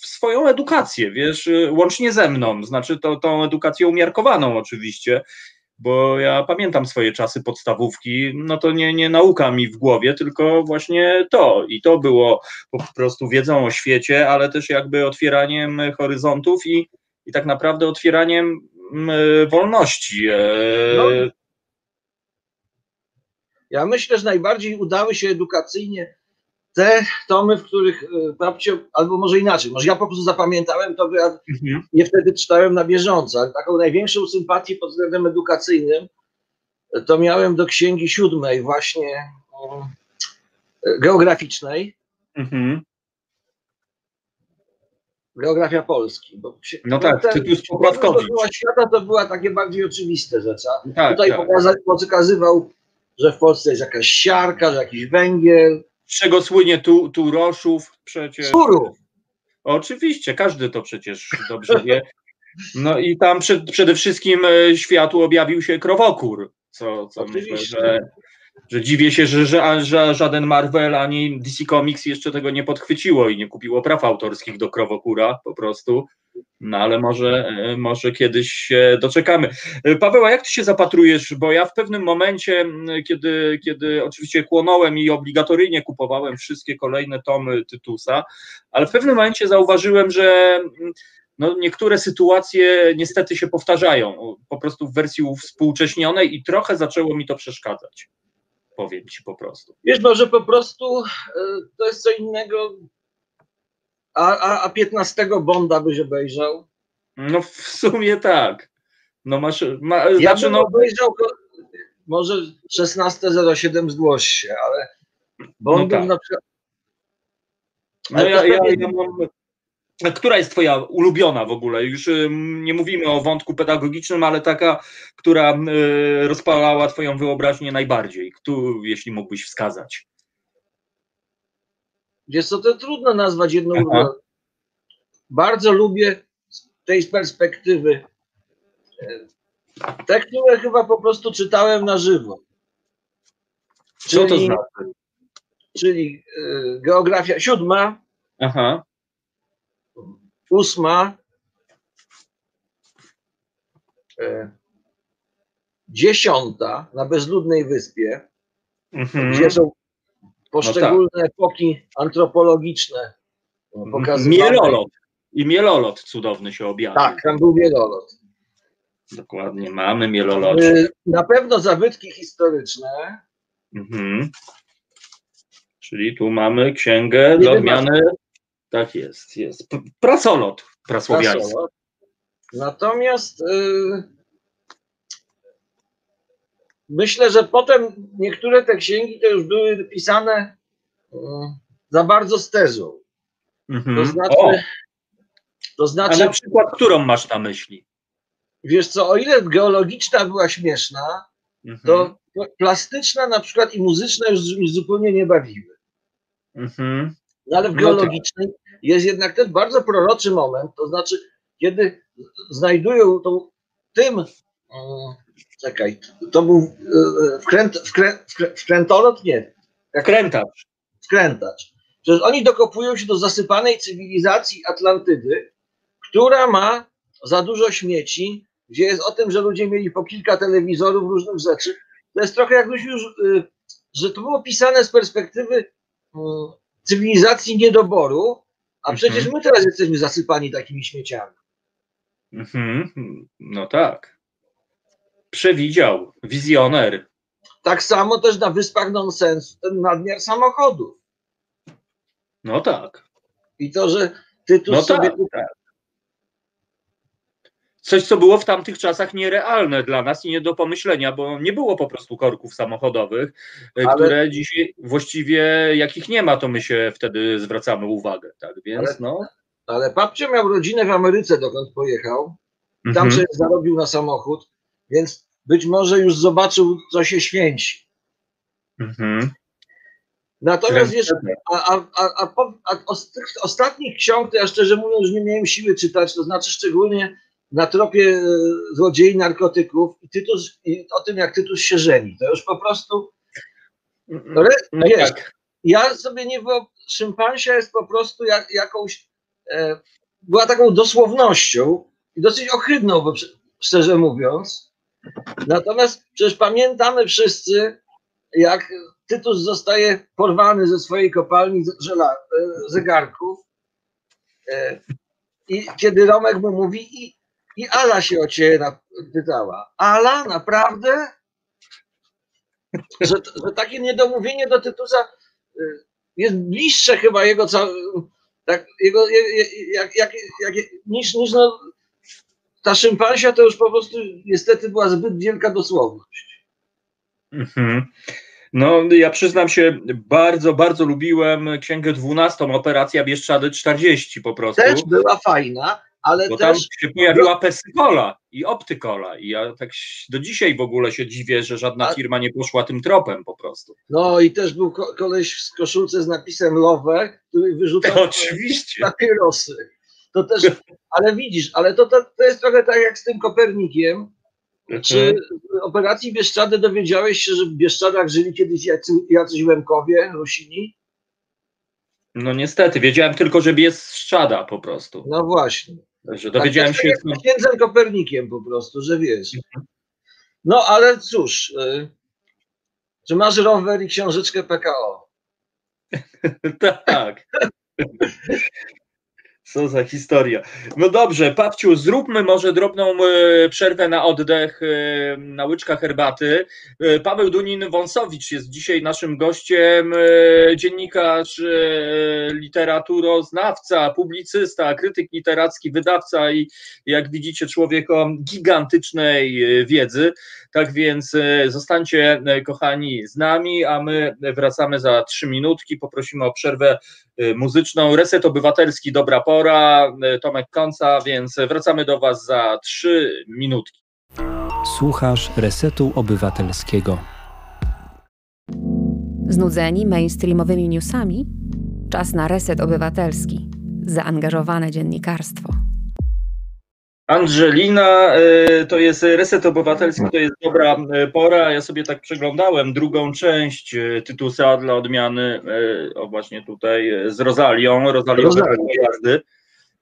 w swoją edukację, wiesz, łącznie ze mną, znaczy to, tą edukację umiarkowaną oczywiście, bo ja pamiętam swoje czasy podstawówki, no to nie, nie nauka mi w głowie, tylko właśnie to i to było po prostu wiedzą o świecie, ale też jakby otwieraniem horyzontów i, i tak naprawdę otwieraniem mm, wolności. E, no. Ja myślę, że najbardziej udały się edukacyjnie te tomy, w których e, albo może inaczej, może ja po prostu zapamiętałem to, bo ja mhm. nie wtedy czytałem na bieżąco, ale taką największą sympatię pod względem edukacyjnym e, to miałem do księgi siódmej właśnie e, geograficznej. Mhm. Geografia Polski. Bo no tak, ten, tytuł Pokładkowicz. świata to była takie bardziej oczywiste rzeczy. Tak, tutaj tak. pokazywał, że w Polsce jest jakaś siarka, że jakiś węgiel, z czego słynie tu, tu Roszów przecież. Surów. Oczywiście, każdy to przecież dobrze wie. No i tam przed, przede wszystkim e, światu objawił się krowokór, co, co myślę, że, że dziwię się, że, że, że żaden Marvel ani DC Comics jeszcze tego nie podchwyciło i nie kupiło praw autorskich do krowokura po prostu. No ale może, e, może kiedyś się doczekamy. E, Paweł, a jak ty się zapatrujesz? Bo ja w pewnym momencie, kiedy, kiedy oczywiście chłonąłem i obligatoryjnie kupowałem wszystkie kolejne tomy Tytusa, ale w pewnym momencie zauważyłem, że no, niektóre sytuacje niestety się powtarzają, po prostu w wersji współcześnionej i trochę zaczęło mi to przeszkadzać powiem ci po prostu. Wiesz, może po prostu e, to jest co innego. A, a, a 15 Bonda byś obejrzał? No w sumie tak. No masz, ma, Ja znaczy bym no, obejrzał może 16.07 zgłoś się, ale Bondem No tak. na przykład. no ja, ja, ja mam, która jest twoja ulubiona w ogóle? Już ym, nie mówimy o wątku pedagogicznym, ale taka, która y, rozpalała twoją wyobraźnię najbardziej, Któ, jeśli mógłbyś wskazać. Wiesz co, to trudno nazwać jedną ulubioną. Bardzo lubię z tej perspektywy e, te, które chyba po prostu czytałem na żywo. Co to Czyli- znaczy? Czyli e, geografia siódma, Aha. Ósma, e, dziesiąta na bezludnej wyspie, Mhm. gdzie są poszczególne epoki antropologiczne no, pokazywane. Mielolot. I mielolot cudowny się objawił. Tak, tam był wielolot. Dokładnie, mamy mielolot. E, Na pewno zabytki historyczne. Mhm. Czyli tu mamy księgę do odmiany. Tak jest, jest. Prasolot prasłowiański. Prasolot. Natomiast y, myślę, że potem niektóre te księgi to już były pisane y, za bardzo z tezą. Mhm. To O, znaczy, to a znaczy na przykład, którą masz na myśli? wiesz co, o ile geologiczna była śmieszna, Mhm. to plastyczna na przykład i muzyczna już zupełnie nie bawiły. Mhm. No ale w No geologicznej jest jednak ten bardzo proroczy moment, to znaczy, kiedy znajdują tą, tym, mm, czekaj, to był e, wkręt, wkrę, wkrę, wkrętolot? Nie, Krętacz. wkrętacz. Przecież oni dokopują się do zasypanej cywilizacji Atlantydy, która ma za dużo śmieci, gdzie jest o tym, że ludzie mieli po kilka telewizorów różnych rzeczy. To jest trochę jakbyś już, że to było pisane z perspektywy y, cywilizacji niedoboru, a Mhm. przecież my teraz jesteśmy zasypani takimi śmieciami. Mhm. No tak. Przewidział. Wizjoner. Tak samo też na Wyspach Nonsensu ten nadmiar samochodów. No tak. I to, że tytuł No sobie tak, tak. Coś, co było w tamtych czasach nierealne dla nas i nie do pomyślenia, bo nie było po prostu korków samochodowych, e, Ale- które dzisiaj właściwie jakich nie ma, to my się wtedy zwracamy uwagę. Tak więc Ale- no. Ale babcia miał rodzinę w Ameryce, dokąd pojechał. Tam Mhm. sobie zarobił na samochód, więc być może już zobaczył, co się święci. Mhm. Natomiast wiesz, a, a, a, a, po, a o- z tych ostatnich ksiąg to ja szczerze mówiąc już nie miałem siły czytać, to znaczy szczególnie na tropie e, złodziei narkotyków i, Tytus, i o tym, jak Tytus się żeni. To już po prostu, re, No wiesz, tak. ja sobie nie wyob... Szympansia jest po prostu jak, jakąś, e, była taką dosłownością i dosyć ohydną, bo, szczerze mówiąc. Natomiast przecież pamiętamy wszyscy, jak Tytus zostaje porwany ze swojej kopalni żela, e, zegarków e, i kiedy Romek mu mówi i, Ala się o ciebie pytała. Ala, naprawdę? Że, że takie niedomówienie do Tytusa e, jest bliższe chyba jego, tak, jego je- je- jak, jak, jak, niż, niż no, ta szympansia to już po prostu niestety była zbyt wielka dosłowność. Mhm. No, ja przyznam się, bardzo, bardzo lubiłem Księgę 12, Operacja Bieszczady 40 po prostu. Też była fajna, ale Bo tam też się pojawiła Pesykola i Optykola. I ja tak do dzisiaj w ogóle się dziwię, że żadna A- firma nie poszła tym tropem po prostu. No i też był ko- koleś w koszulce z napisem Love, który wyrzucał Oczywiście. papierosy. To też, ale widzisz, ale to, to, to jest trochę tak jak z tym Kopernikiem. Czy Mhm. w operacji Bieszczady dowiedziałeś się, że w Bieszczadach żyli kiedyś jacy, jacyś Łemkowie, Rusini? No niestety, wiedziałem tylko, że jest szczada po prostu. No właśnie. Także dowiedziałem tak, się. tak jak z księdzem Kopernikiem po prostu, że wiesz. No ale cóż, y, czy masz rower i książeczkę PKO? tak. Co za historia. No dobrze, Papciu, zróbmy może drobną e, przerwę na oddech, e, na łyczka herbaty. E, Paweł Dunin-Wąsowicz jest dzisiaj naszym gościem, dziennikarz, literaturoznawca, publicysta, krytyk literacki, wydawca i jak widzicie człowiek o gigantycznej wiedzy. Tak więc zostańcie kochani z nami, a my wracamy za trzy minutki. Poprosimy o przerwę Y, muzyczną. Reset Obywatelski, dobra pora, Tomek Końca, więc wracamy do Was za trzy minutki. Słuchasz Resetu Obywatelskiego. Znudzeni mainstreamowymi newsami? Czas na Reset Obywatelski. Zaangażowane dziennikarstwo. Angelina, y, to jest Reset Obywatelski, to jest dobra y, pora. Ja sobie tak przeglądałem drugą część y, Tytusa dla odmiany, o właśnie tutaj z Rozalią, Rozalią jazdy.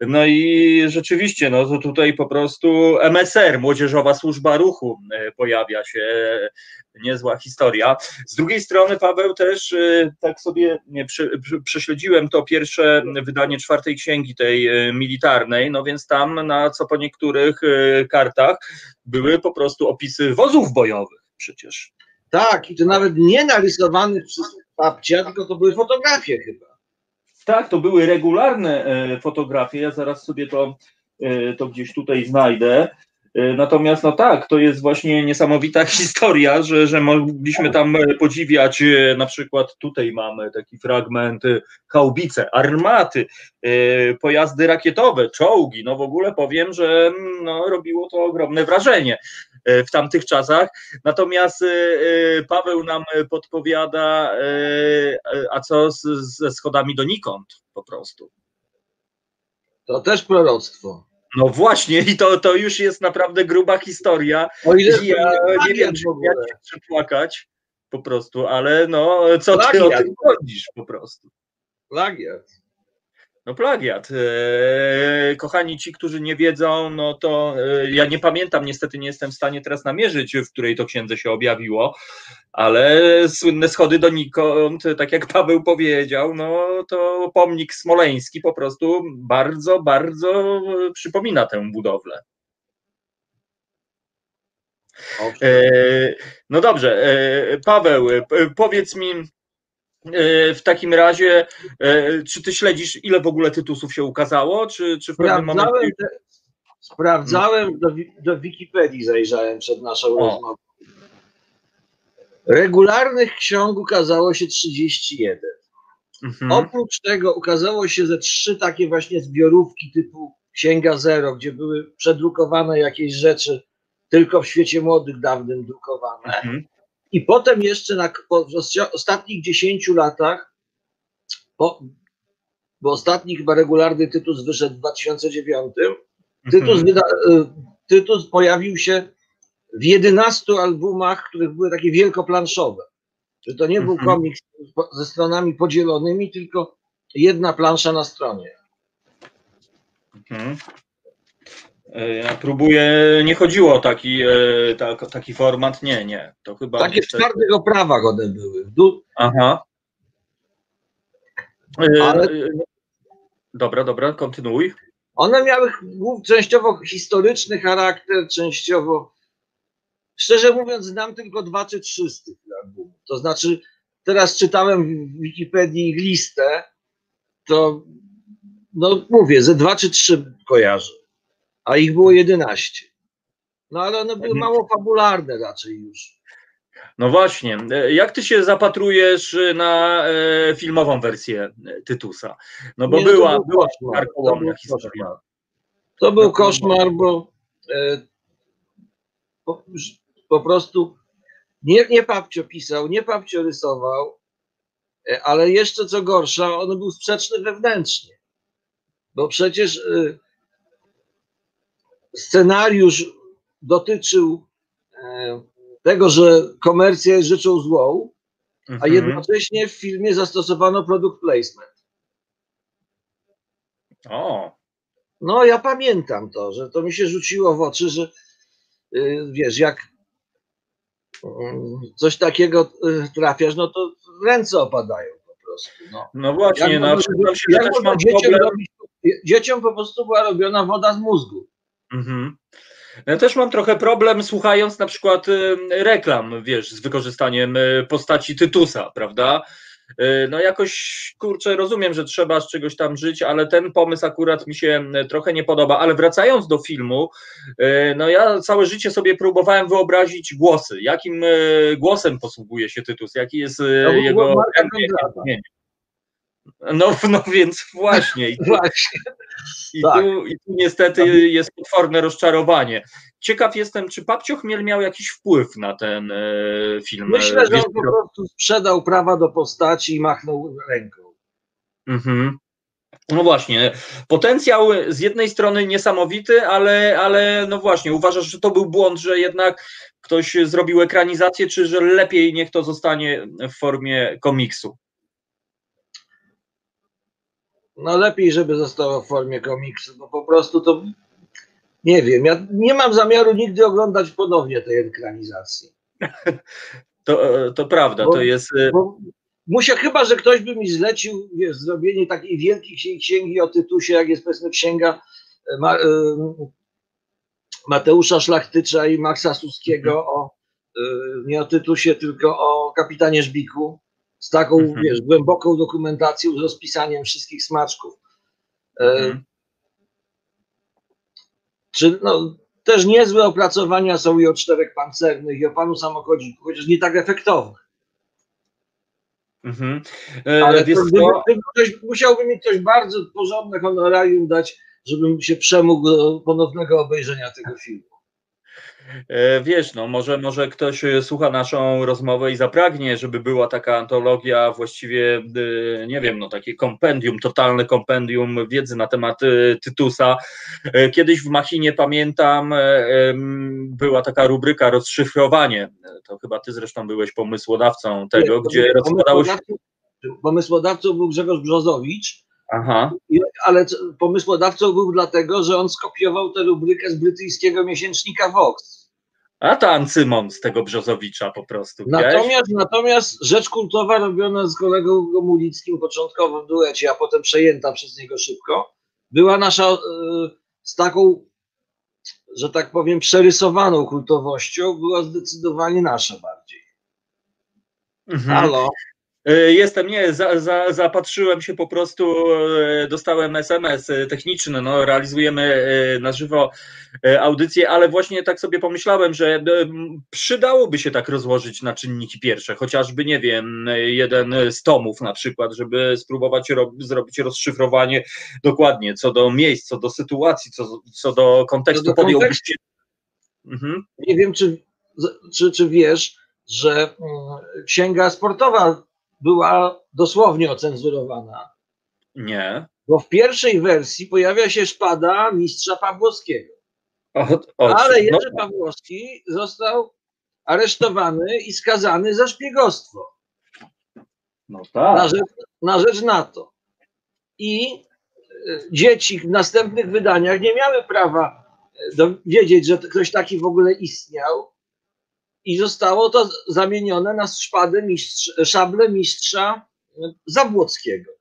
No i rzeczywiście, no to tutaj po prostu MSR, Młodzieżowa Służba Ruchu pojawia się niezła historia. Z drugiej strony, Paweł, też y, tak sobie prześledziłem to pierwsze wydanie czwartej księgi tej militarnej, no więc tam na co po niektórych kartach były po prostu opisy wozów bojowych przecież. Tak, i to nawet nie narysowanych przez babcia, tylko to były fotografie chyba. Tak, to były regularne fotografie. Ja zaraz sobie to, to gdzieś tutaj znajdę. E, natomiast no tak, to jest właśnie niesamowita historia, że, że mogliśmy tam e, podziwiać, e, na przykład tutaj mamy taki fragment haubice, armaty, pojazdy rakietowe, czołgi, no w ogóle powiem, że mm, no, robiło to ogromne wrażenie w tamtych czasach. Natomiast Paweł nam podpowiada, a co z, ze schodami donikąd po prostu. To też proroctwo. No właśnie, i to, to już jest naprawdę gruba historia. O ile ja nie wiem, czy ja nie chcę płakać po prostu, ale no, co Plagiat. ty o tym sądzisz po prostu? Plagiat. No plagiat. E, kochani, ci, którzy nie wiedzą, no to e, ja nie pamiętam, niestety nie jestem w stanie teraz namierzyć, w której to księdze się objawiło, ale słynne schody donikąd, tak jak Paweł powiedział, no to pomnik smoleński po prostu bardzo, bardzo przypomina tę budowlę. E, no dobrze, Paweł, powiedz mi, E, w takim razie, e, czy ty śledzisz, ile w ogóle tytusów się ukazało, czy, czy w pewnym momencie... Te, sprawdzałem, do, do Wikipedii zajrzałem przed naszą o. rozmową. Regularnych ksiąg ukazało się 31. Mhm. Oprócz tego ukazało się ze trzy takie właśnie zbiorówki typu Księga Zero, gdzie były przedrukowane jakieś rzeczy tylko w świecie młodych dawnym drukowane. Mhm. I potem jeszcze na, po, w ostatnich 10 latach, po, bo ostatni chyba regularny Tytus wyszedł w 2009, Tytus, mhm. wyda, y, Tytus pojawił się w 11 albumach, których były takie wielkoplanszowe. Że to nie był mhm. komiks ze stronami podzielonymi, tylko jedna plansza na stronie. Mhm. E, ja próbuję, nie chodziło o taki, tak, taki format, nie, nie. To chyba Takie w twardych oprawach one były. Du... Aha. E, Ale... Dobra, dobra, kontynuuj. One miały częściowo historyczny charakter, częściowo. Szczerze mówiąc, znam tylko dwa czy trzy z tych albumów. To znaczy, teraz czytałem w Wikipedii ich listę, to no mówię, ze dwa czy trzy kojarzę a ich było 11. No ale one były mało fabularne raczej już. No właśnie. Jak ty się zapatrujesz na e, filmową wersję Tytusa? No bo Nie, była, był była karkołomna historia. To był koszmar, bo e, po, po, prostu nie, nie Papcio pisał, nie Papcio rysował, e, ale jeszcze co gorsza, on był sprzeczny wewnętrznie. Bo przecież e, scenariusz dotyczył e, tego, że komercja jest rzeczą złą, mhm. a jednocześnie w filmie zastosowano produkt placement. O. No, ja pamiętam to, że to mi się rzuciło w oczy, że y, wiesz, jak mm, coś takiego y, trafiasz, no to ręce opadają po prostu. No, no właśnie, jak no, przyznam się, też mam problem. Robić, dzieciom po prostu była robiona woda z mózgu. Mhm. Ja też mam trochę problem słuchając na przykład y, reklam, wiesz, z wykorzystaniem y, postaci Tytusa, prawda? Y, no jakoś, kurczę, rozumiem, że trzeba z czegoś tam żyć, ale ten pomysł akurat mi się trochę nie podoba. Ale wracając do filmu, no ja całe życie sobie próbowałem wyobrazić głosy. Jakim głosem posługuje się Tytus? Jaki jest no, jego... No, no więc właśnie. I tu, właśnie. I, tak. tu, I tu niestety jest potworne rozczarowanie. Ciekaw jestem, czy Papcio Chmiel miał jakiś wpływ na ten e, film? Myślę, że on po prostu sprzedał prawa do postaci i machnął ręką. Mhm. No właśnie, potencjał z jednej strony niesamowity, ale, ale no właśnie, uważasz, że to był błąd, że jednak ktoś zrobił ekranizację, czy że lepiej niech to zostanie w formie komiksu? No lepiej, żeby zostało w formie komiksu, bo po prostu to nie wiem. Ja nie mam zamiaru nigdy oglądać ponownie tej ekranizacji. To, to prawda, bo, to jest. Y, muszę, chyba, że ktoś by mi zlecił wiesz, zrobienie takiej wielkiej księgi o Tytusie, jak jest powiedzmy księga e, Ma, y, Mateusza Szlachtycza i Maxa Suskiego o y, nie o Tytusie, tylko o kapitanie Żbiku z taką, mhm. wiesz, głęboką dokumentacją, z rozpisaniem wszystkich smaczków. E, mhm. Czy, no, też niezłe opracowania są i o czterech pancernych, i o panu samochodziku, chociaż nie tak efektownych. Mhm. E, Ale to, gdyby, ktoś, musiałby mi ktoś bardzo porządne honorarium dać, żebym się przemógł do ponownego obejrzenia tego filmu. E, wiesz, no może, może ktoś e, słucha naszą rozmowę i zapragnie, żeby była taka antologia, właściwie, e, nie wiem, no takie kompendium, totalne kompendium wiedzy na temat Tytusa. Kiedyś w Machinie pamiętam, była taka rubryka rozszyfrowanie. To chyba ty zresztą byłeś pomysłodawcą tego, nie, gdzie rozkładało się. Pomysłodawcą był Grzegorz Brzozowicz, Aha. Ale pomysłodawcą był dlatego, że on skopiował tę rubrykę z brytyjskiego miesięcznika Vox. A to Ancymon z tego Brzozowicza po prostu. Natomiast, natomiast rzecz kultowa robiona z kolegą Gomulickim początkowo w duecie, a potem przejęta przez niego szybko, była nasza y, z taką, że tak powiem, przerysowaną kultowością, była zdecydowanie nasza bardziej. Mhm. Halo? E, jestem, nie, za, za, zapatrzyłem się po prostu, e, dostałem SMS techniczny, no, realizujemy e, na żywo audycję, ale właśnie tak sobie pomyślałem, że przydałoby się tak rozłożyć na czynniki pierwsze, chociażby, nie wiem, jeden z tomów na przykład, żeby spróbować zrobić rozszyfrowanie dokładnie co do miejsc, co do sytuacji, co, co do kontekstu podjąłbyś mhm. Nie wiem, czy, czy, czy wiesz, że mm, księga sportowa była dosłownie ocenzurowana. Nie. Bo w pierwszej wersji pojawia się szpada mistrza Pawłowskiego. O, o, Ale no Jerzy no. Pawłowski został aresztowany i skazany za szpiegostwo. No tak. Na rzecz, na rzecz NATO. I e, dzieci w następnych wydaniach nie miały prawa e, wiedzieć, że ktoś taki w ogóle istniał, i zostało to zamienione na szpadę mistrz, szable mistrza Zabłockiego.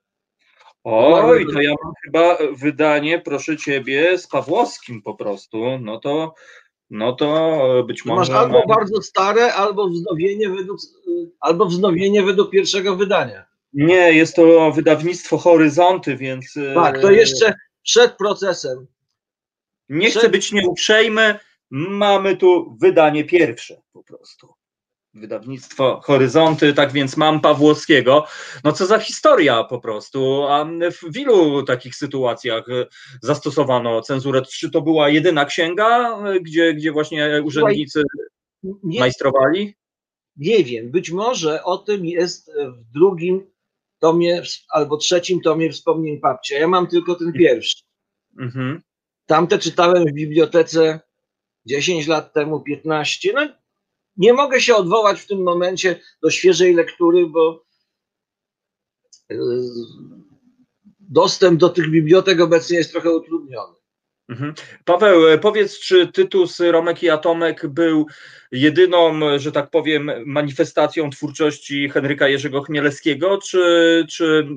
Oj, to ja mam chyba wydanie, proszę ciebie, z Pawłowskim po prostu. No to, no to być może. Masz albo mam... bardzo stare, albo wznowienie według, albo wznowienie według pierwszego wydania. Nie, jest to wydawnictwo Horyzonty, więc. Tak, to jeszcze przed procesem. Nie przed... chcę być nieuprzejmy, Mamy tu wydanie pierwsze po prostu. Wydawnictwo Horyzonty, tak więc mam Pawłowskiego. No co za historia po prostu. A w ilu takich sytuacjach zastosowano cenzurę? Czy to była jedyna księga, gdzie, gdzie właśnie urzędnicy nie, majstrowali? Nie wiem. Być może o tym jest w drugim tomie albo trzecim tomie wspomnień papcia. Ja mam tylko ten pierwszy. Mhm. Tamte czytałem w bibliotece 10 lat temu, 15. No, nie mogę się odwołać w tym momencie do świeżej lektury, bo e, dostęp do tych bibliotek obecnie jest trochę utrudniony. Mhm. Paweł, e, powiedz, czy Tytus, Romek i Atomek był jedyną, że tak powiem, manifestacją twórczości Henryka Jerzego Chmielewskiego, czy, czy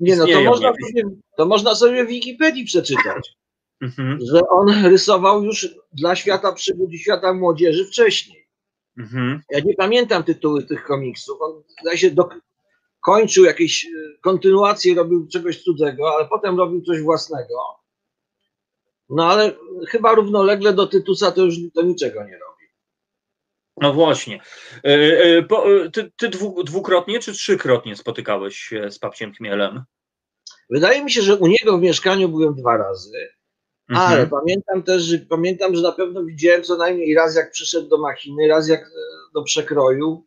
Nie, no to można, sobie, to można sobie w Wikipedii przeczytać, Mhm, że on rysował już dla świata przygód i świata młodzieży wcześniej. mhm. Ja nie pamiętam tytuły tych komiksów. On zdaje się do, kończył jakieś e, kontynuacje, robił czegoś cudzego, ale potem robił coś własnego. No ale chyba równolegle do Tytusa to już to niczego nie robi. No właśnie. E, e, ty ty dwu, dwukrotnie czy trzykrotnie spotykałeś się z papciem Chmielem? Wydaje mi się, że u niego w mieszkaniu byłem dwa razy, Mhm. ale pamiętam też, że pamiętam, że na pewno widziałem co najmniej raz jak przyszedł do machiny, raz jak e, do przekroju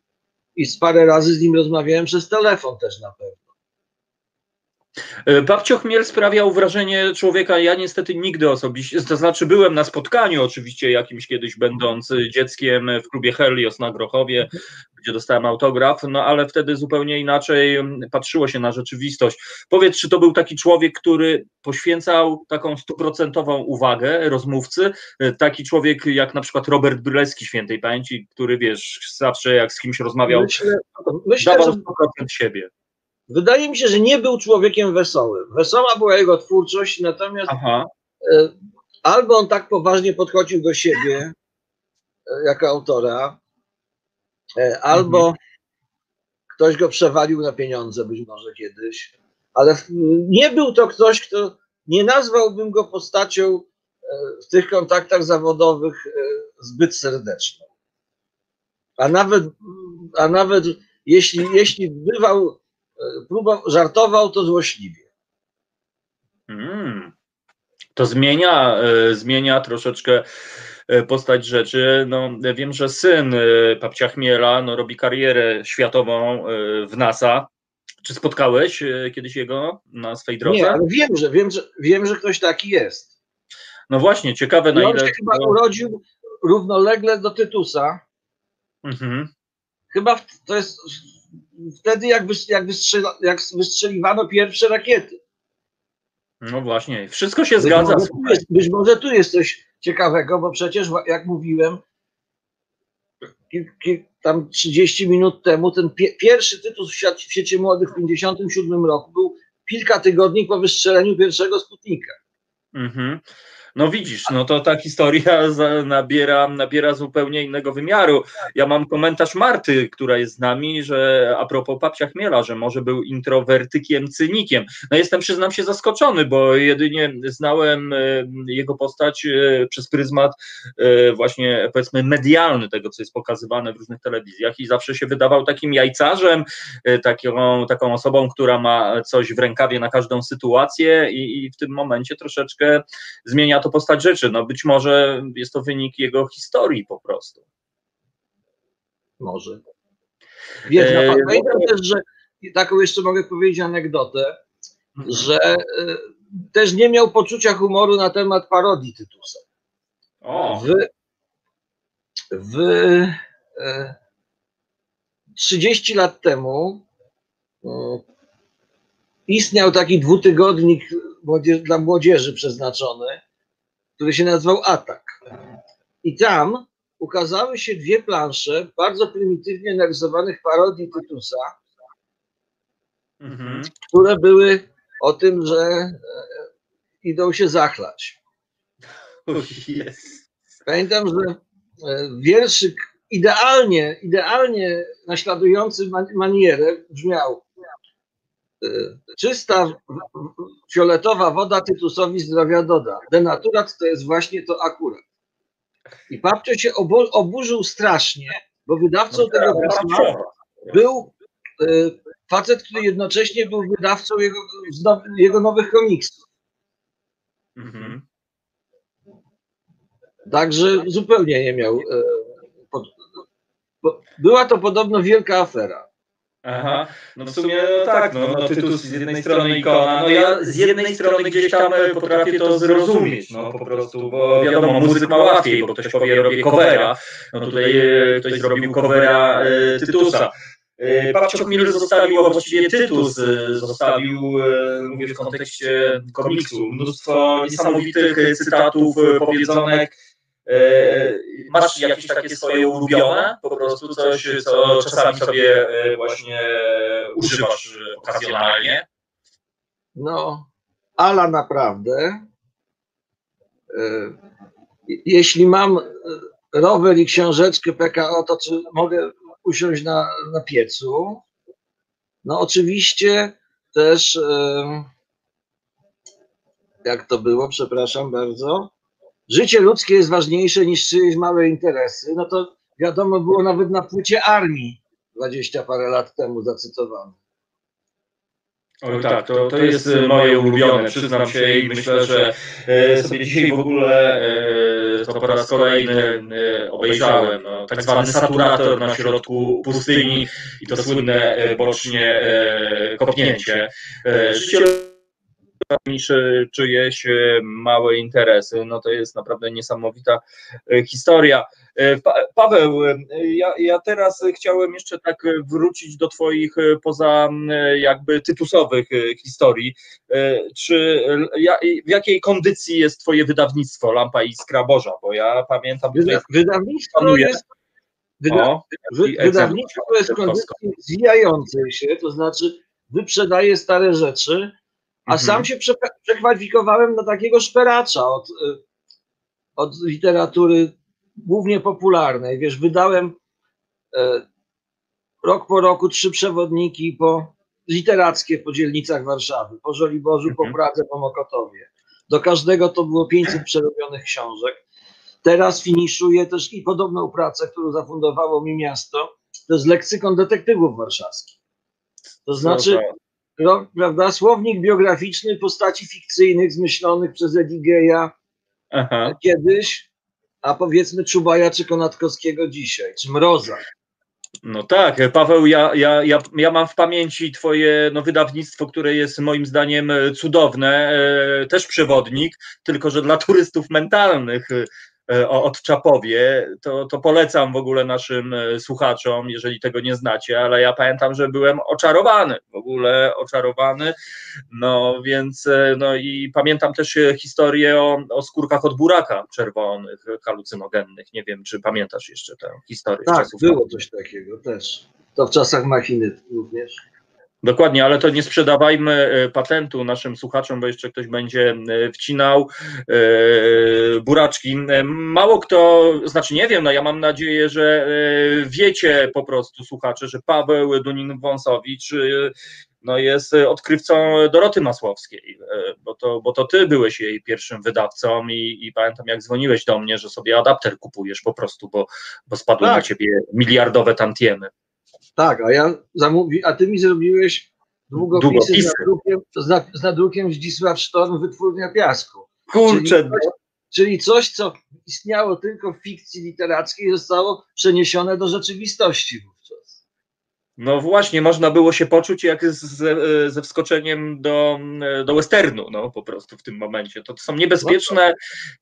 i z parę razy z nim rozmawiałem przez telefon też na pewno. E, Babcio Chmiel sprawiał wrażenie człowieka, ja niestety nigdy osobiście, to znaczy byłem na spotkaniu oczywiście jakimś kiedyś będąc dzieckiem w klubie Helios na Grochowie, gdzie dostałem autograf, no ale wtedy zupełnie inaczej mm, patrzyło się na rzeczywistość. Powiedz, czy to był taki człowiek, który poświęcał taką stuprocentową uwagę rozmówcy, E, taki człowiek jak na przykład Robert Bryleski świętej pamięci, który wiesz, zawsze jak z kimś rozmawiał, Myślę, myślę dawał że 100% siebie. Wydaje mi się, że nie był człowiekiem wesołym. Wesoła była jego twórczość, natomiast Aha, e, albo on tak poważnie podchodził do siebie e, jako autora, e, albo ktoś go przewalił na pieniądze być może kiedyś, ale nie był to ktoś, kto nie nazwałbym go postacią w tych kontaktach zawodowych zbyt serdeczną. A nawet, a nawet jeśli, jeśli bywał, próbował, żartował, to złośliwie. Mm. To zmienia, e, zmienia troszeczkę e, postać rzeczy. No, wiem, że syn e, papcia Chmiela no, robi karierę światową e, w NASA. Czy spotkałeś e, kiedyś jego na swej drodze? Nie, ale wiem, że wiem, że wiem, że ktoś taki jest. No właśnie, ciekawe na on ile. się chyba urodził równolegle do Tytusa. Mhm. Chyba w, to jest wtedy, jak, jak, wystrzela, jak wystrzeliwano pierwsze rakiety. No właśnie, wszystko się Być zgadza. może, jest, być może tu jest coś ciekawego, bo przecież, jak mówiłem, tam 30 minut temu, ten pie, pierwszy tytuł w, świecie młodych w 1957 roku był kilka tygodni po wystrzeleniu pierwszego Sputnika. Mhm. No widzisz, no to ta historia nabiera, nabiera zupełnie innego wymiaru. Ja mam komentarz Marty, która jest z nami, że a propos papcia Chmiela, że może był introwertykiem, cynikiem. No jestem, przyznam się, zaskoczony, bo jedynie znałem e, jego postać e, przez pryzmat e, właśnie powiedzmy medialny tego, co jest pokazywane w różnych telewizjach i zawsze się wydawał takim jajcarzem, taką, taką osobą, która ma coś w rękawie na każdą sytuację i, i w tym momencie troszeczkę zmienia to postać rzeczy. No być może jest to wynik jego historii po prostu. Może. Wiesz, E, no, pamiętam też, że taką jeszcze mogę powiedzieć anegdotę, że e, też nie miał poczucia humoru na temat parodii Tytusa. O, W, w e, 30 lat temu mm, istniał taki dwutygodnik młodzież, dla młodzieży przeznaczony, który się nazywał Atak. I tam ukazały się dwie plansze bardzo prymitywnie narysowanych parodii Tytusa, mhm. które były o tym, że e, idą się zachlać. O, jest. Pamiętam, że e, wierszyk idealnie, idealnie naśladujący man- manierę brzmiał Czysta, w- w- fioletowa woda Tytusowi zdrowia doda. Denaturat to jest właśnie to akurat. I papcio się obu- oburzył strasznie, bo wydawcą tego pisma był e, facet, który jednocześnie był wydawcą jego, jego nowych komiksów. Mhm. Także zupełnie nie miał. bo Była to podobno wielka afera. Aha, no w sumie no tak, no, no Tytus z jednej strony ikona, no ja z jednej strony gdzieś tam potrafię to zrozumieć, no po prostu, bo wiadomo, muzyk ma łatwiej, bo ktoś powie, robię covera, no tutaj e, ktoś zrobił covera e, Tytusa. E, Babcio Chmiel zostawił, a właściwie Tytus zostawił, mówię w kontekście komiksu, mnóstwo niesamowitych cytatów, powiedzonek, Masz jakieś takie swoje ulubione, po prostu coś, co czasami sobie e, właśnie używasz e, okazjonalnie? no, ala naprawdę. E, jeśli mam rower i książeczkę PKO, to czy mogę usiąść na, na piecu? No oczywiście też, jak to było, przepraszam bardzo, życie ludzkie jest ważniejsze niż czyjeś małe interesy, no to wiadomo było nawet na płycie armii 20 parę lat temu zacytowane. Oj tak, to, to jest moje ulubione, przyznam się i myślę, że e, sobie dzisiaj w ogóle e, to po raz kolejny e, obejrzałem. No, tak zwany saturator na środku pustyni i to słynne bocznie kopnięcie. Życie niż czyjeś małe interesy. No to jest naprawdę niesamowita historia. E, Paweł, e, ja, ja teraz chciałem jeszcze tak wrócić do Twoich e, poza jakby tytusowych historii. Czy w jakiej kondycji jest Twoje wydawnictwo Lampa Iskra Boża? Bo ja pamiętam. Wyda, wydawnictwo panuje. jest. Wyda, o, wy, wydawnictwo jest kondycji zwijającej się, to znaczy wyprzedaje stare rzeczy, a mhm. sam się prze, przekwalifikowałem na takiego szperacza od, od literatury głównie popularnej. Wiesz, wydałem e, rok po roku trzy przewodniki po literackie po dzielnicach Warszawy, po Żoliborzu, mhm. po Pradze, po Mokotowie. Do każdego to było 500 przerobionych książek. Teraz finiszuję też i podobną pracę, którą zafundowało mi miasto. To jest leksykon detektywów warszawskich. To znaczy, prawda, słownik biograficzny postaci fikcyjnych zmyślonych przez Edigeja kiedyś, a powiedzmy Czubaja czy Konatkowskiego dzisiaj, czy Mroza. No tak, Paweł, ja, ja, ja, ja mam w pamięci Twoje no, wydawnictwo, które jest moim zdaniem cudowne, e, też przewodnik, tylko że dla turystów mentalnych. E, o Odczapowie, to, to polecam w ogóle naszym e, słuchaczom, jeżeli tego nie znacie, ale ja pamiętam, że byłem oczarowany, w ogóle oczarowany, no więc, e, no i pamiętam też historię o, o skórkach od buraka czerwonych, halucynogennych, nie wiem, czy pamiętasz jeszcze tę historię? Tak, było coś takiego też, to w czasach machiny również. Dokładnie, ale to nie sprzedawajmy e, patentu naszym słuchaczom, bo jeszcze ktoś będzie e, wcinał e, buraczki. Mało kto, znaczy nie wiem, no ja mam nadzieję, że wiecie po prostu słuchacze, że Paweł Dunin-Wąsowicz no jest odkrywcą Doroty Masłowskiej, bo to, bo to ty byłeś jej pierwszym wydawcą i, i pamiętam jak dzwoniłeś do mnie, że sobie adapter kupujesz po prostu, bo, bo spadły tak. na ciebie miliardowe tantiemy. Tak, a ja zamówi, a ty mi zrobiłeś długopisy, z nadrukiem, z, z nadrukiem Zdzisław Sztorm, Wytwórnia Piasku. Kurczę. Czyli coś, czyli coś, co istniało tylko w fikcji literackiej, zostało przeniesione do rzeczywistości no właśnie, można było się poczuć jak ze, ze wskoczeniem do, do westernu, no po prostu w tym momencie. To, to są niebezpieczne,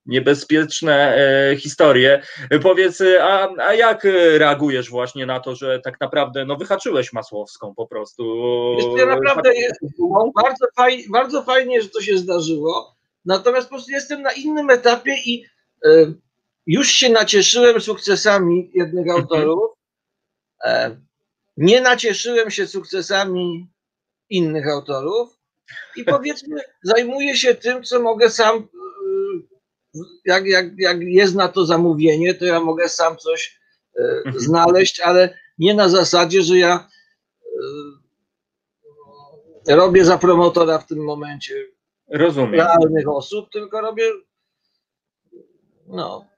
niebezpieczne e, historie. Powiedz, a, a jak reagujesz właśnie na to, że tak naprawdę no, wyhaczyłeś Masłowską po prostu? Wiesz, naprawdę jest, bardzo, faj, bardzo fajnie, że to się zdarzyło, natomiast po prostu jestem na innym etapie i e, już się nacieszyłem sukcesami jednych mhm. autorów, e, nie nacieszyłem się sukcesami innych autorów i powiedzmy, zajmuję się tym, co mogę sam, y, jak, jak, jak jest na to zamówienie, to ja mogę sam coś y, mhm. znaleźć, ale nie na zasadzie, że ja y, robię za promotora w tym momencie Rozumiem. realnych osób, tylko robię no,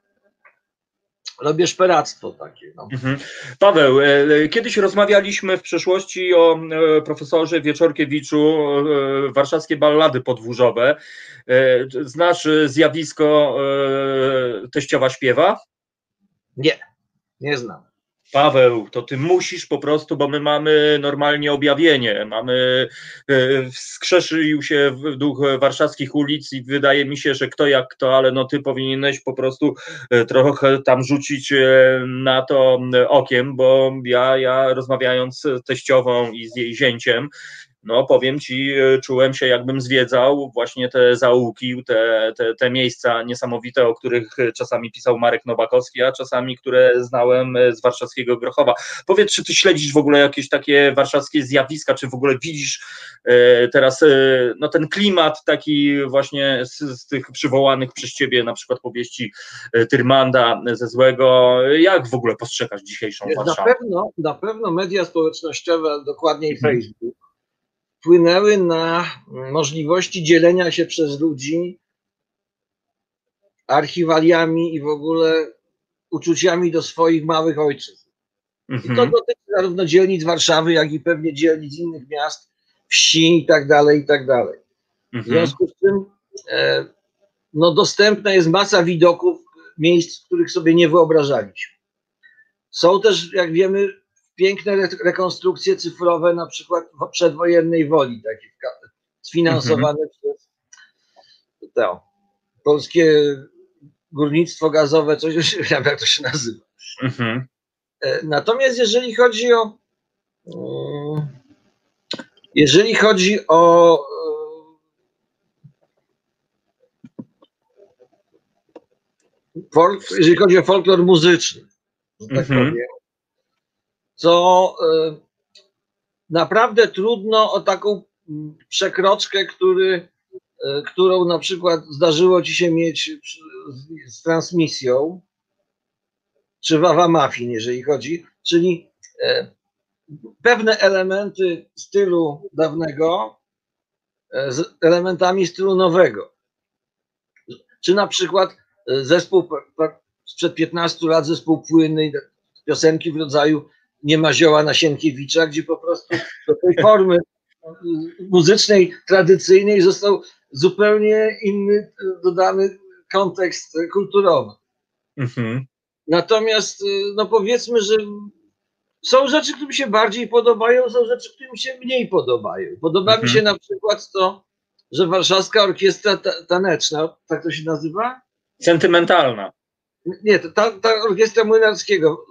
robię szperactwo takie. No. Mhm. Paweł, e, kiedyś rozmawialiśmy w przeszłości o e, profesorze Wieczorkiewiczu, e, warszawskie ballady podwórzowe. Znasz zjawisko teściowa śpiewa? Nie, nie znam. Paweł, to ty musisz po prostu, bo my mamy normalnie objawienie, mamy, e, wskrzeszył się duch warszawskich ulic i wydaje mi się, że kto jak kto, ale no ty powinieneś po prostu e, trochę tam rzucić e, na to okiem, bo ja, ja rozmawiając z teściową i z jej zięciem, no powiem ci, czułem się jakbym zwiedzał właśnie te zaułki, te, te, te miejsca niesamowite, o których czasami pisał Marek Nowakowski, a czasami, które znałem z warszawskiego Grochowa. Powiedz, czy ty śledzisz w ogóle jakieś takie warszawskie zjawiska, czy w ogóle widzisz teraz no, ten klimat taki właśnie z, z tych przywołanych przez ciebie na przykład powieści Tyrmanda ze Złego, jak w ogóle postrzegasz dzisiejszą Warszawę? Na pewno, na pewno media społecznościowe, dokładniej mhm. Facebook, wpłynęły na możliwości dzielenia się przez ludzi archiwaliami i w ogóle uczuciami do swoich małych ojczyzn. Mhm. I to mhm. dotyczy zarówno dzielnic Warszawy, jak i pewnie dzielnic innych miast, wsi i tak dalej, i tak dalej. Mhm. W związku z tym e, no, dostępna jest masa widoków miejsc, których sobie nie wyobrażaliśmy. Są też, jak wiemy, piękne rekonstrukcje cyfrowe, na przykład przedwojennej woli, takie sfinansowane mhm. przez to, polskie górnictwo gazowe, coś, nie wiem jak to się nazywa. Mhm. E, natomiast jeżeli chodzi o mm, jeżeli chodzi o folk, jeżeli chodzi o folklor muzyczny, tak mhm. powiem, to e, naprawdę trudno o taką przekroczkę, który, e, którą na przykład zdarzyło ci się mieć z transmisją, czy Wawa Mafin, jeżeli chodzi, czyli e, pewne elementy stylu dawnego z elementami stylu nowego. Czy na przykład zespół sprzed 15 lat, zespół płynny, piosenki w rodzaju Nie ma zioła na Sienkiewicza, gdzie po prostu do tej formy muzycznej, tradycyjnej został zupełnie inny, dodany kontekst kulturowy. Mhm. Natomiast, no powiedzmy, że są rzeczy, które mi się bardziej podobają, są rzeczy, które mi się mniej podobają. Podoba mhm. mi się na przykład to, że Warszawska Orkiestra Taneczna, tak to się nazywa? Sentymentalna. Nie, ta, ta orkiestra Młynarskiego.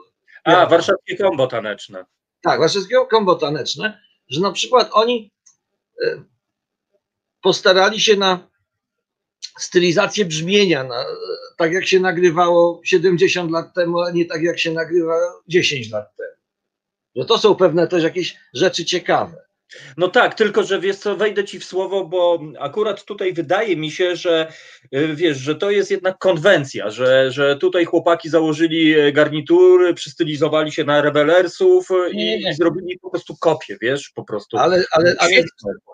A, warszawskie kombo taneczne. Tak, warszawskie kombo taneczne, że na przykład oni e, postarali się na stylizację brzmienia, na, tak jak się nagrywało 70 lat temu, a nie tak jak się nagrywa 10 lat temu. Że to są pewne też jakieś rzeczy ciekawe. No tak, tylko że wiesz co, wejdę ci w słowo, bo akurat tutaj wydaje mi się, że y, wiesz, że to jest jednak konwencja, że, że tutaj chłopaki założyli e, garnitury, przystylizowali się na rebelersów i, i zrobili po prostu kopię, wiesz, po prostu. Ale, ale, ale,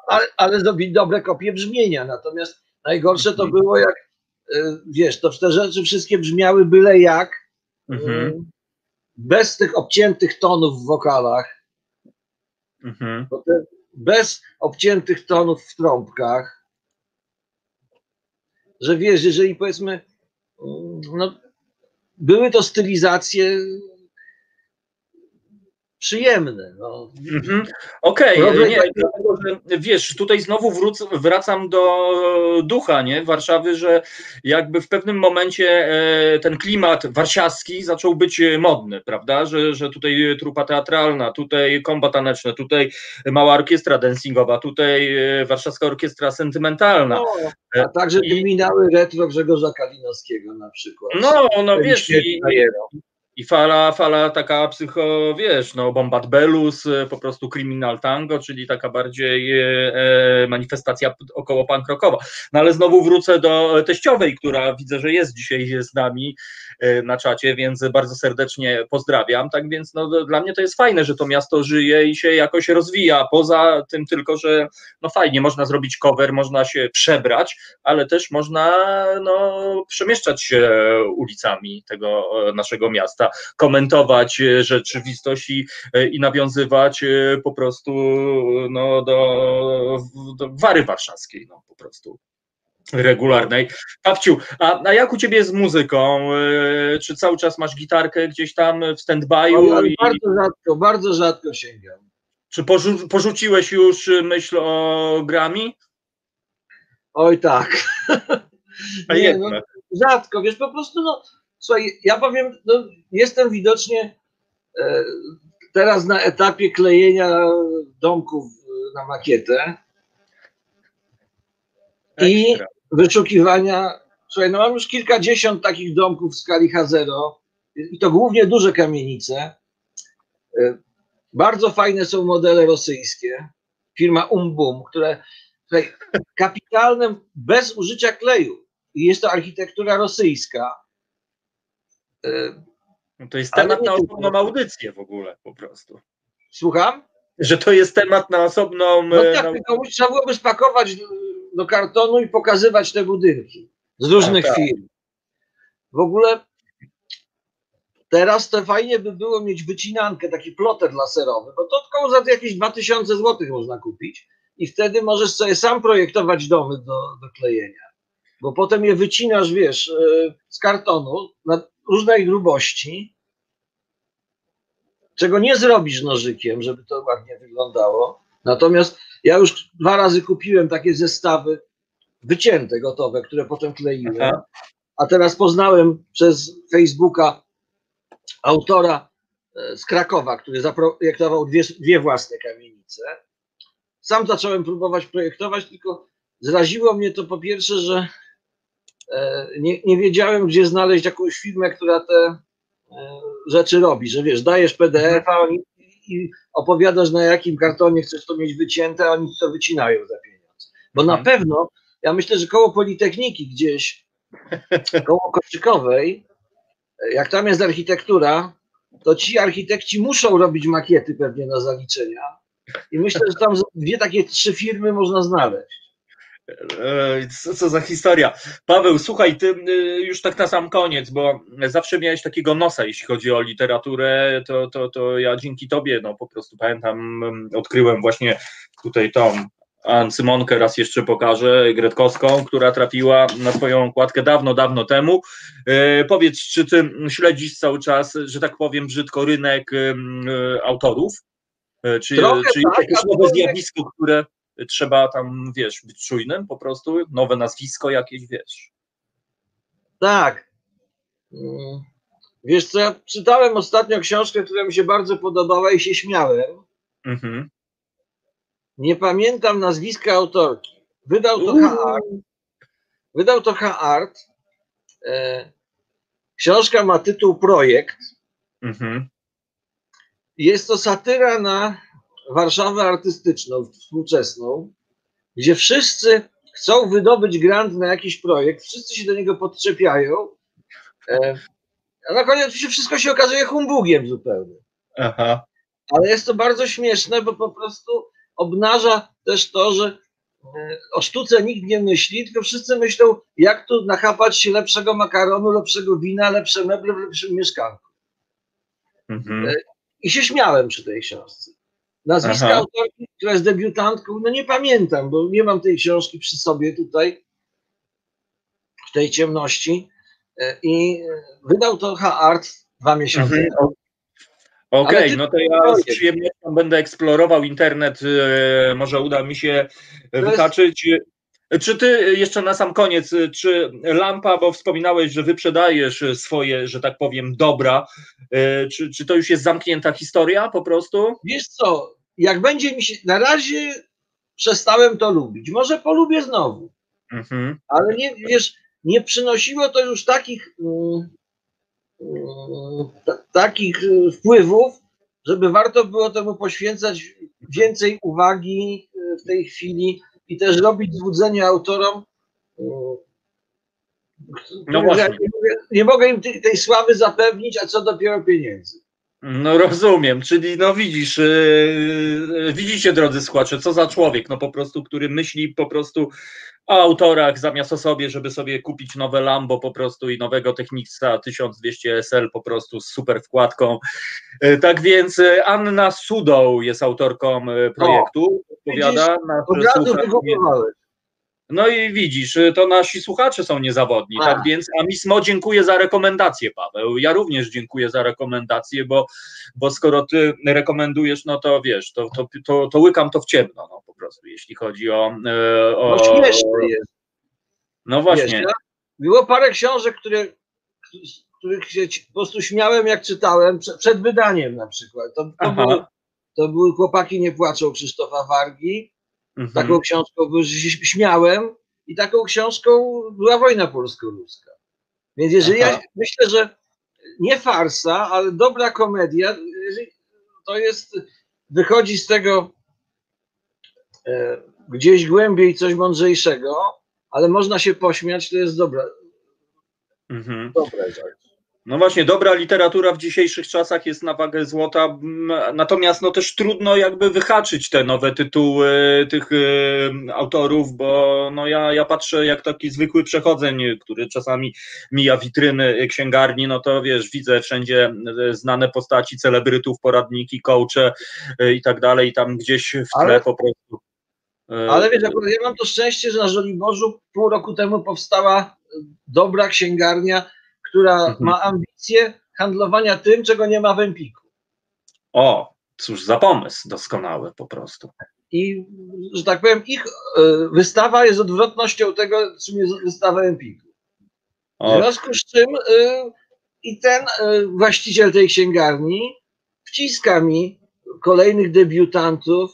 ale, ale zrobili dobre kopie brzmienia, natomiast najgorsze to było jak, e, wiesz, to te rzeczy wszystkie brzmiały byle jak, mhm. E, bez tych obciętych tonów w wokalach, Mhm. bez obciętych tonów w trąbkach, że wiesz, jeżeli powiedzmy, no, były to stylizacje przyjemne. No. Mhm. Okej, okay. nie, wiesz, tutaj znowu wrócę, wracam do ducha nie? Warszawy, że jakby w pewnym momencie e, ten klimat warszawski zaczął być modny, prawda, że, że tutaj trupa teatralna, tutaj komba taneczne, tutaj mała orkiestra dancingowa, tutaj e, warszawska orkiestra sentymentalna. No, a także I... terminały retro Grzegorza Kalinowskiego na przykład. No, no wiesz, i, i fala, fala taka psycho, wiesz, no Bombat Belus, e, po prostu Criminal Tango, czyli taka bardziej e, e manifestacja około pankrokowa. No ale znowu wrócę do teściowej, która widzę, że jest dzisiaj z nami na czacie, więc bardzo serdecznie pozdrawiam. Tak więc no, dla mnie to jest fajne, że to miasto żyje i się jakoś rozwija. Poza tym tylko, że no fajnie, można zrobić cover, można się przebrać, ale też można no, przemieszczać się ulicami tego naszego miasta komentować e, rzeczywistość i, e, i nawiązywać e, po prostu no, do, do wary warszawskiej, no po prostu regularnej. Pawciu, a, a jak u ciebie z muzyką? Czy cały czas masz gitarkę gdzieś tam w stand-by'u? I... Bardzo rzadko, bardzo rzadko sięgam. Czy porzu porzuciłeś już myśl o Grammy? Oj tak. Nie, no, rzadko, wiesz, po prostu no, Słuchaj, ja powiem, no, jestem widocznie e, teraz na etapie klejenia domków na makietę i wyszukiwania. Słuchaj, no mam już kilkadziesiąt takich domków w skali H0 i to głównie duże kamienice. E, bardzo fajne są modele rosyjskie. Firma Umbum, które słuchaj, kapitalne, bez użycia kleju. I jest to architektura rosyjska. E, no to jest temat na osobną audycję w ogóle po prostu. Słucham? Że to jest temat na osobną. No tak, na... tylko trzeba byłoby spakować do kartonu i pokazywać te budynki z różnych tak, firm. W ogóle teraz to fajnie by było mieć wycinankę, taki ploter laserowy, bo to tylko za jakieś 2000 zł można kupić i wtedy możesz sobie sam projektować domy do, do klejenia. Bo potem je wycinasz, wiesz, e, z kartonu na różnej grubości, czego nie zrobisz nożykiem, żeby to ładnie wyglądało. Natomiast ja już dwa razy kupiłem takie zestawy wycięte, gotowe, które potem kleiłem. A teraz poznałem przez Facebooka autora e, z Krakowa, który zaprojektował dwie, dwie własne kamienice. Sam zacząłem próbować projektować, tylko zraziło mnie to po pierwsze, że e, nie, nie wiedziałem, gdzie znaleźć jakąś firmę, która te e, rzeczy robi, że wiesz, dajesz PDF, a oni i opowiadasz, na jakim kartonie chcesz to mieć wycięte, a oni to wycinają za pieniądze. Bo na mhm. pewno, ja myślę, że koło Politechniki gdzieś, koło Kostrzykowej, jak tam jest architektura, to ci architekci muszą robić makiety pewnie na zaliczenia. I myślę, że tam dwie takie trzy firmy można znaleźć. Co, co, za historia. Paweł, słuchaj, ty y, już tak na sam koniec, bo zawsze miałeś takiego nosa, jeśli chodzi o literaturę, to, to, to ja dzięki tobie, no po prostu pamiętam, odkryłem właśnie tutaj tą Symonkę raz jeszcze pokażę, Gretkowską, która trafiła na twoją okładkę dawno, dawno temu. E, powiedz, czy ty śledzisz cały czas, że tak powiem brzydko, rynek e, autorów? E, czy, Trochę czy tak, jakieś nowe zjawisko, które trzeba tam, wiesz, być czujnym po prostu? Nowe nazwisko jakieś, wiesz? Tak. Mm. Wiesz co, ja czytałem ostatnio książkę, która mi się bardzo podobała i się śmiałem. Mhm. Nie pamiętam nazwiska autorki. Wydał to H-Art. Wydał to H-Art. E, książka ma tytuł Projekt. Mhm. Jest to satyra na Warszawę artystyczną, współczesną, gdzie wszyscy chcą wydobyć grant na jakiś projekt, wszyscy się do niego podczepiają, e, a na koniec wszystko się okazuje humbugiem zupełnie. Aha. Ale jest to bardzo śmieszne, bo po prostu obnaża też to, że e, o sztuce nikt nie myśli, tylko wszyscy myślą, jak tu nachapać się lepszego makaronu, lepszego wina, lepsze meble w lepszym mieszkanku. Mhm. E, I się śmiałem przy tej książce. Nazwiska Aha. autorki, która jest debiutantką, no nie pamiętam, bo nie mam tej książki przy sobie tutaj, w tej ciemności. E, I wydał to H-Art dwa miesiące mhm. Okej, okay, no to ja z przyjemnością będę eksplorował internet, e, może uda mi się wyhaczyć. Czy ty jeszcze na sam koniec, czy lampa, bo wspominałeś, że wyprzedajesz swoje, że tak powiem, dobra, e, czy, czy to już jest zamknięta historia po prostu? Wiesz co, jak będzie mi się, na razie przestałem to lubić, może polubię znowu, mhm. ale nie, wiesz, nie przynosiło to już takich, mm, takich e, wpływów, żeby warto było temu poświęcać więcej uwagi e, w tej chwili i też robić złudzenie autorom. E, no nie, mogę, nie mogę im tej, tej sławy zapewnić, a co dopiero pieniędzy. No rozumiem, czyli no widzisz, yy, widzicie drodzy słuchacze, co za człowiek, no po prostu, który myśli po prostu o autorach zamiast o sobie, żeby sobie kupić nowe Lambo po prostu i nowego Technica 1200 SL po prostu z super wkładką. Yy, tak więc yy, Anna Sudą jest autorką yy, projektu, odpowiada. Od razu. No i widzisz, y, to nasi słuchacze są niezawodni, A. tak więc Amismo dziękuję za rekomendację, Paweł. Ja również dziękuję za rekomendację, bo, bo skoro ty rekomendujesz, no to wiesz, to, to, to, to łykam to w ciemno, no po prostu, jeśli chodzi o... E, o no śmieszne jest. No właśnie. Było parę książek, które, których się po prostu śmiałem, jak czytałem, przed, wydaniem na przykład. To, to, było, to były Chłopaki nie płaczą Krzysztofa Wargi. Mhm. Taką książką się śmiałem i taką książką była wojna polsko-ruska. Więc jeżeli Aha. ja myślę, że nie farsa, ale dobra komedia, to jest, wychodzi z tego e, gdzieś głębiej coś mądrzejszego, ale można się pośmiać, to jest dobra, Mhm. dobra rzecz. No właśnie, dobra literatura w dzisiejszych czasach jest na wagę złota, natomiast no też trudno jakby wyhaczyć te nowe tytuły tych y, autorów, bo no ja, ja patrzę jak taki zwykły przechodzeń, który czasami mija witryny księgarni, no to wiesz, widzę wszędzie y, znane postaci, celebrytów, poradniki, coache y, i tak dalej, tam gdzieś w tle Ale- po prostu. Ale wiesz, akurat ja mam to szczęście, że na Żoliborzu pół roku temu powstała dobra księgarnia, która Mhm. ma ambicje handlowania tym, czego nie ma w Empiku. O, cóż za pomysł doskonały po prostu. I, że tak powiem, ich e, wystawa jest odwrotnością tego, czym jest wystawa Empiku. W związku z czym e, i ten e, właściciel tej księgarni wciska mi kolejnych debiutantów,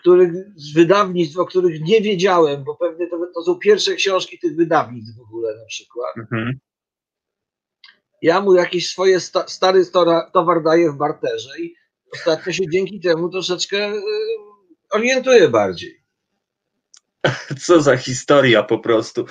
których z wydawnictw, o których nie wiedziałem, bo pewnie to, to są pierwsze książki tych wydawnictw w ogóle na przykład. mhm. Ja mu jakieś swoje sta, stary stora, towar daję w barterze i ostatnio się dzięki temu troszeczkę e, orientuję bardziej. Co za historia po prostu.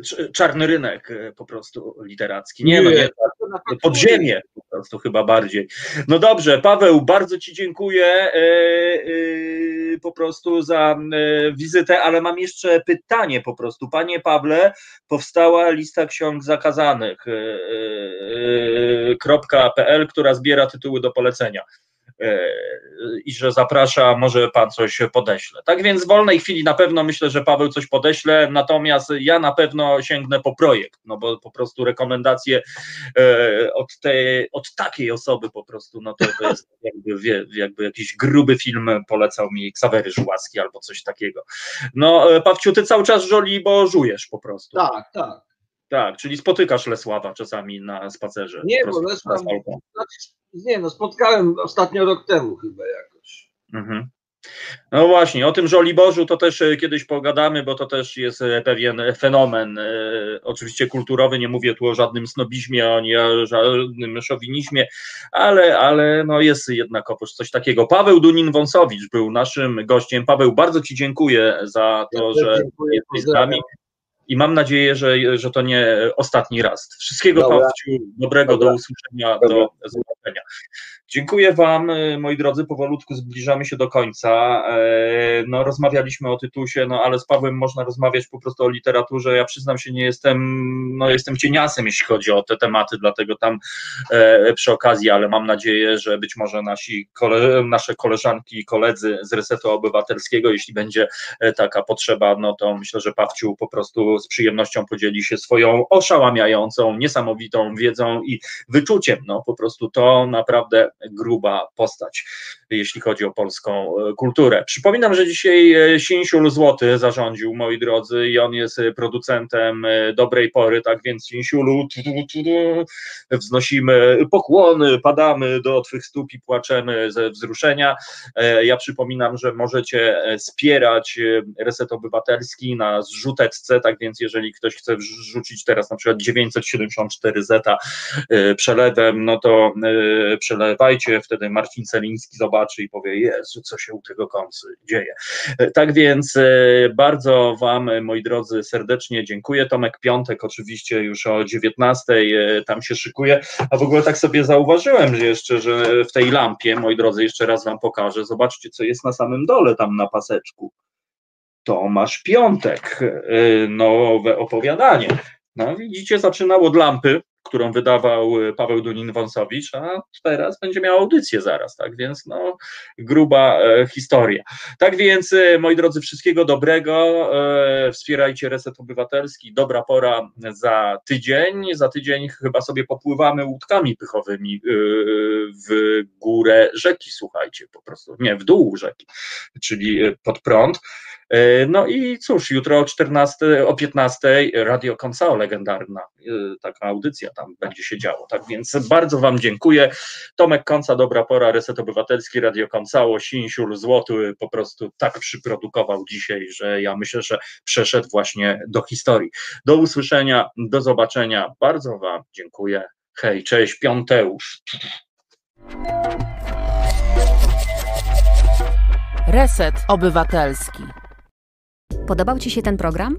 Cz- Czarny rynek e, po prostu literacki. Nie, no nie, na fakturze. podziemie po prostu chyba bardziej. No dobrze, Paweł, bardzo Ci dziękuję e, e, po prostu za e, wizytę, ale mam jeszcze pytanie po prostu. Panie Pawle, powstała lista ksiąg zakazanych e, e, kropka .pl, która zbiera tytuły do polecenia. E, I że zaprasza, może pan coś podeśle. Tak więc w wolnej chwili na pewno myślę, że Paweł coś podeśle, natomiast ja na pewno sięgnę po projekt, no bo po prostu rekomendacje e, od, tej, od takiej osoby po prostu, no to, to jest jakby, jakby jakiś gruby film polecał mi Ksawery Żułaski albo coś takiego. No, e, Pawciu, ty cały czas żoli, bo żujesz po prostu. Tak, tak. Tak, czyli spotykasz Lesława czasami na spacerze. Nie, bo Lesław-. Znaczy, nie, no spotkałem ostatnio rok temu chyba jakoś. Mhm. No właśnie, o tym Żoliborzu to też e, kiedyś pogadamy, bo to też jest e, pewien fenomen, e, oczywiście kulturowy, nie mówię tu o żadnym snobizmie, ani o żadnym szowinizmie, ale, ale no jest jednakowoż coś takiego. Paweł Dunin-Wąsowicz był naszym gościem. Paweł, bardzo Ci dziękuję za to, Ja że jesteś z nami. I mam nadzieję, że, że to nie ostatni raz. Wszystkiego Dobra. Pawciu, dobrego, Dobra. do usłyszenia, Dobra. do zobaczenia. Dziękuję Wam, y, moi drodzy, powolutku zbliżamy się do końca. E, No, rozmawialiśmy o Tytusie, no ale z Pawłem można rozmawiać po prostu o literaturze. Ja przyznam się, nie jestem, no jestem cieniasem, jeśli chodzi o te tematy, dlatego tam e, przy okazji, ale mam nadzieję, że być może nasi kole, nasze koleżanki i koledzy z Resetu Obywatelskiego, jeśli będzie e, taka potrzeba, no to myślę, że Pawciu po prostu z przyjemnością podzieli się swoją oszałamiającą, niesamowitą wiedzą i wyczuciem. No po prostu to naprawdę gruba postać, jeśli chodzi o polską e, kulturę. Przypominam, że dzisiaj e, Sinsiul Złoty zarządził, moi drodzy, i on jest e, producentem dobrej pory, tak więc Sinsiulu wznosimy pokłony, padamy do Twych stóp i płaczemy ze wzruszenia. Ja przypominam, że możecie wspierać Reset Obywatelski na zrzuteczce, tak więc jeżeli ktoś chce wrzucić teraz na przykład 974 zeta przelewem, no to e, wtedy Marcin Celiński zobaczy i powie, Jezu, co się u tego końcu dzieje. E, Tak więc e, bardzo Wam, e, moi drodzy, serdecznie dziękuję. Tomek Piątek oczywiście już o 19 e, tam się szykuje, a w ogóle tak sobie zauważyłem, że jeszcze, że w tej lampie, moi drodzy, jeszcze raz Wam pokażę, zobaczcie, co jest na samym dole tam na paseczku. Tomasz Piątek, nowe opowiadanie. No widzicie, zaczynał od lampy, którą wydawał y, Paweł Dunin-Wąsowicz, a teraz będzie miał audycję zaraz, tak więc no gruba e, historia. Tak więc, e, moi drodzy, wszystkiego dobrego, e, wspierajcie Reset Obywatelski, dobra pora za tydzień, za tydzień chyba sobie popływamy łódkami pychowymi e, w górę rzeki, słuchajcie, po prostu, nie, w dół rzeki, czyli e, pod prąd. E, No i cóż, jutro o 14, o 15 Radio Komsao legendarna, e, taka audycja tam będzie się działo. Tak więc bardzo Wam dziękuję. Tomek Konca, Dobra Pora, Reset Obywatelski, Radio Koncało, Sinsiul, Złoty po prostu tak przyprodukował dzisiaj, że ja myślę, że przeszedł właśnie do historii. Do usłyszenia, do zobaczenia. Bardzo Wam dziękuję. Hej, cześć, Piąteusz. Reset Obywatelski. Podobał Ci się ten program?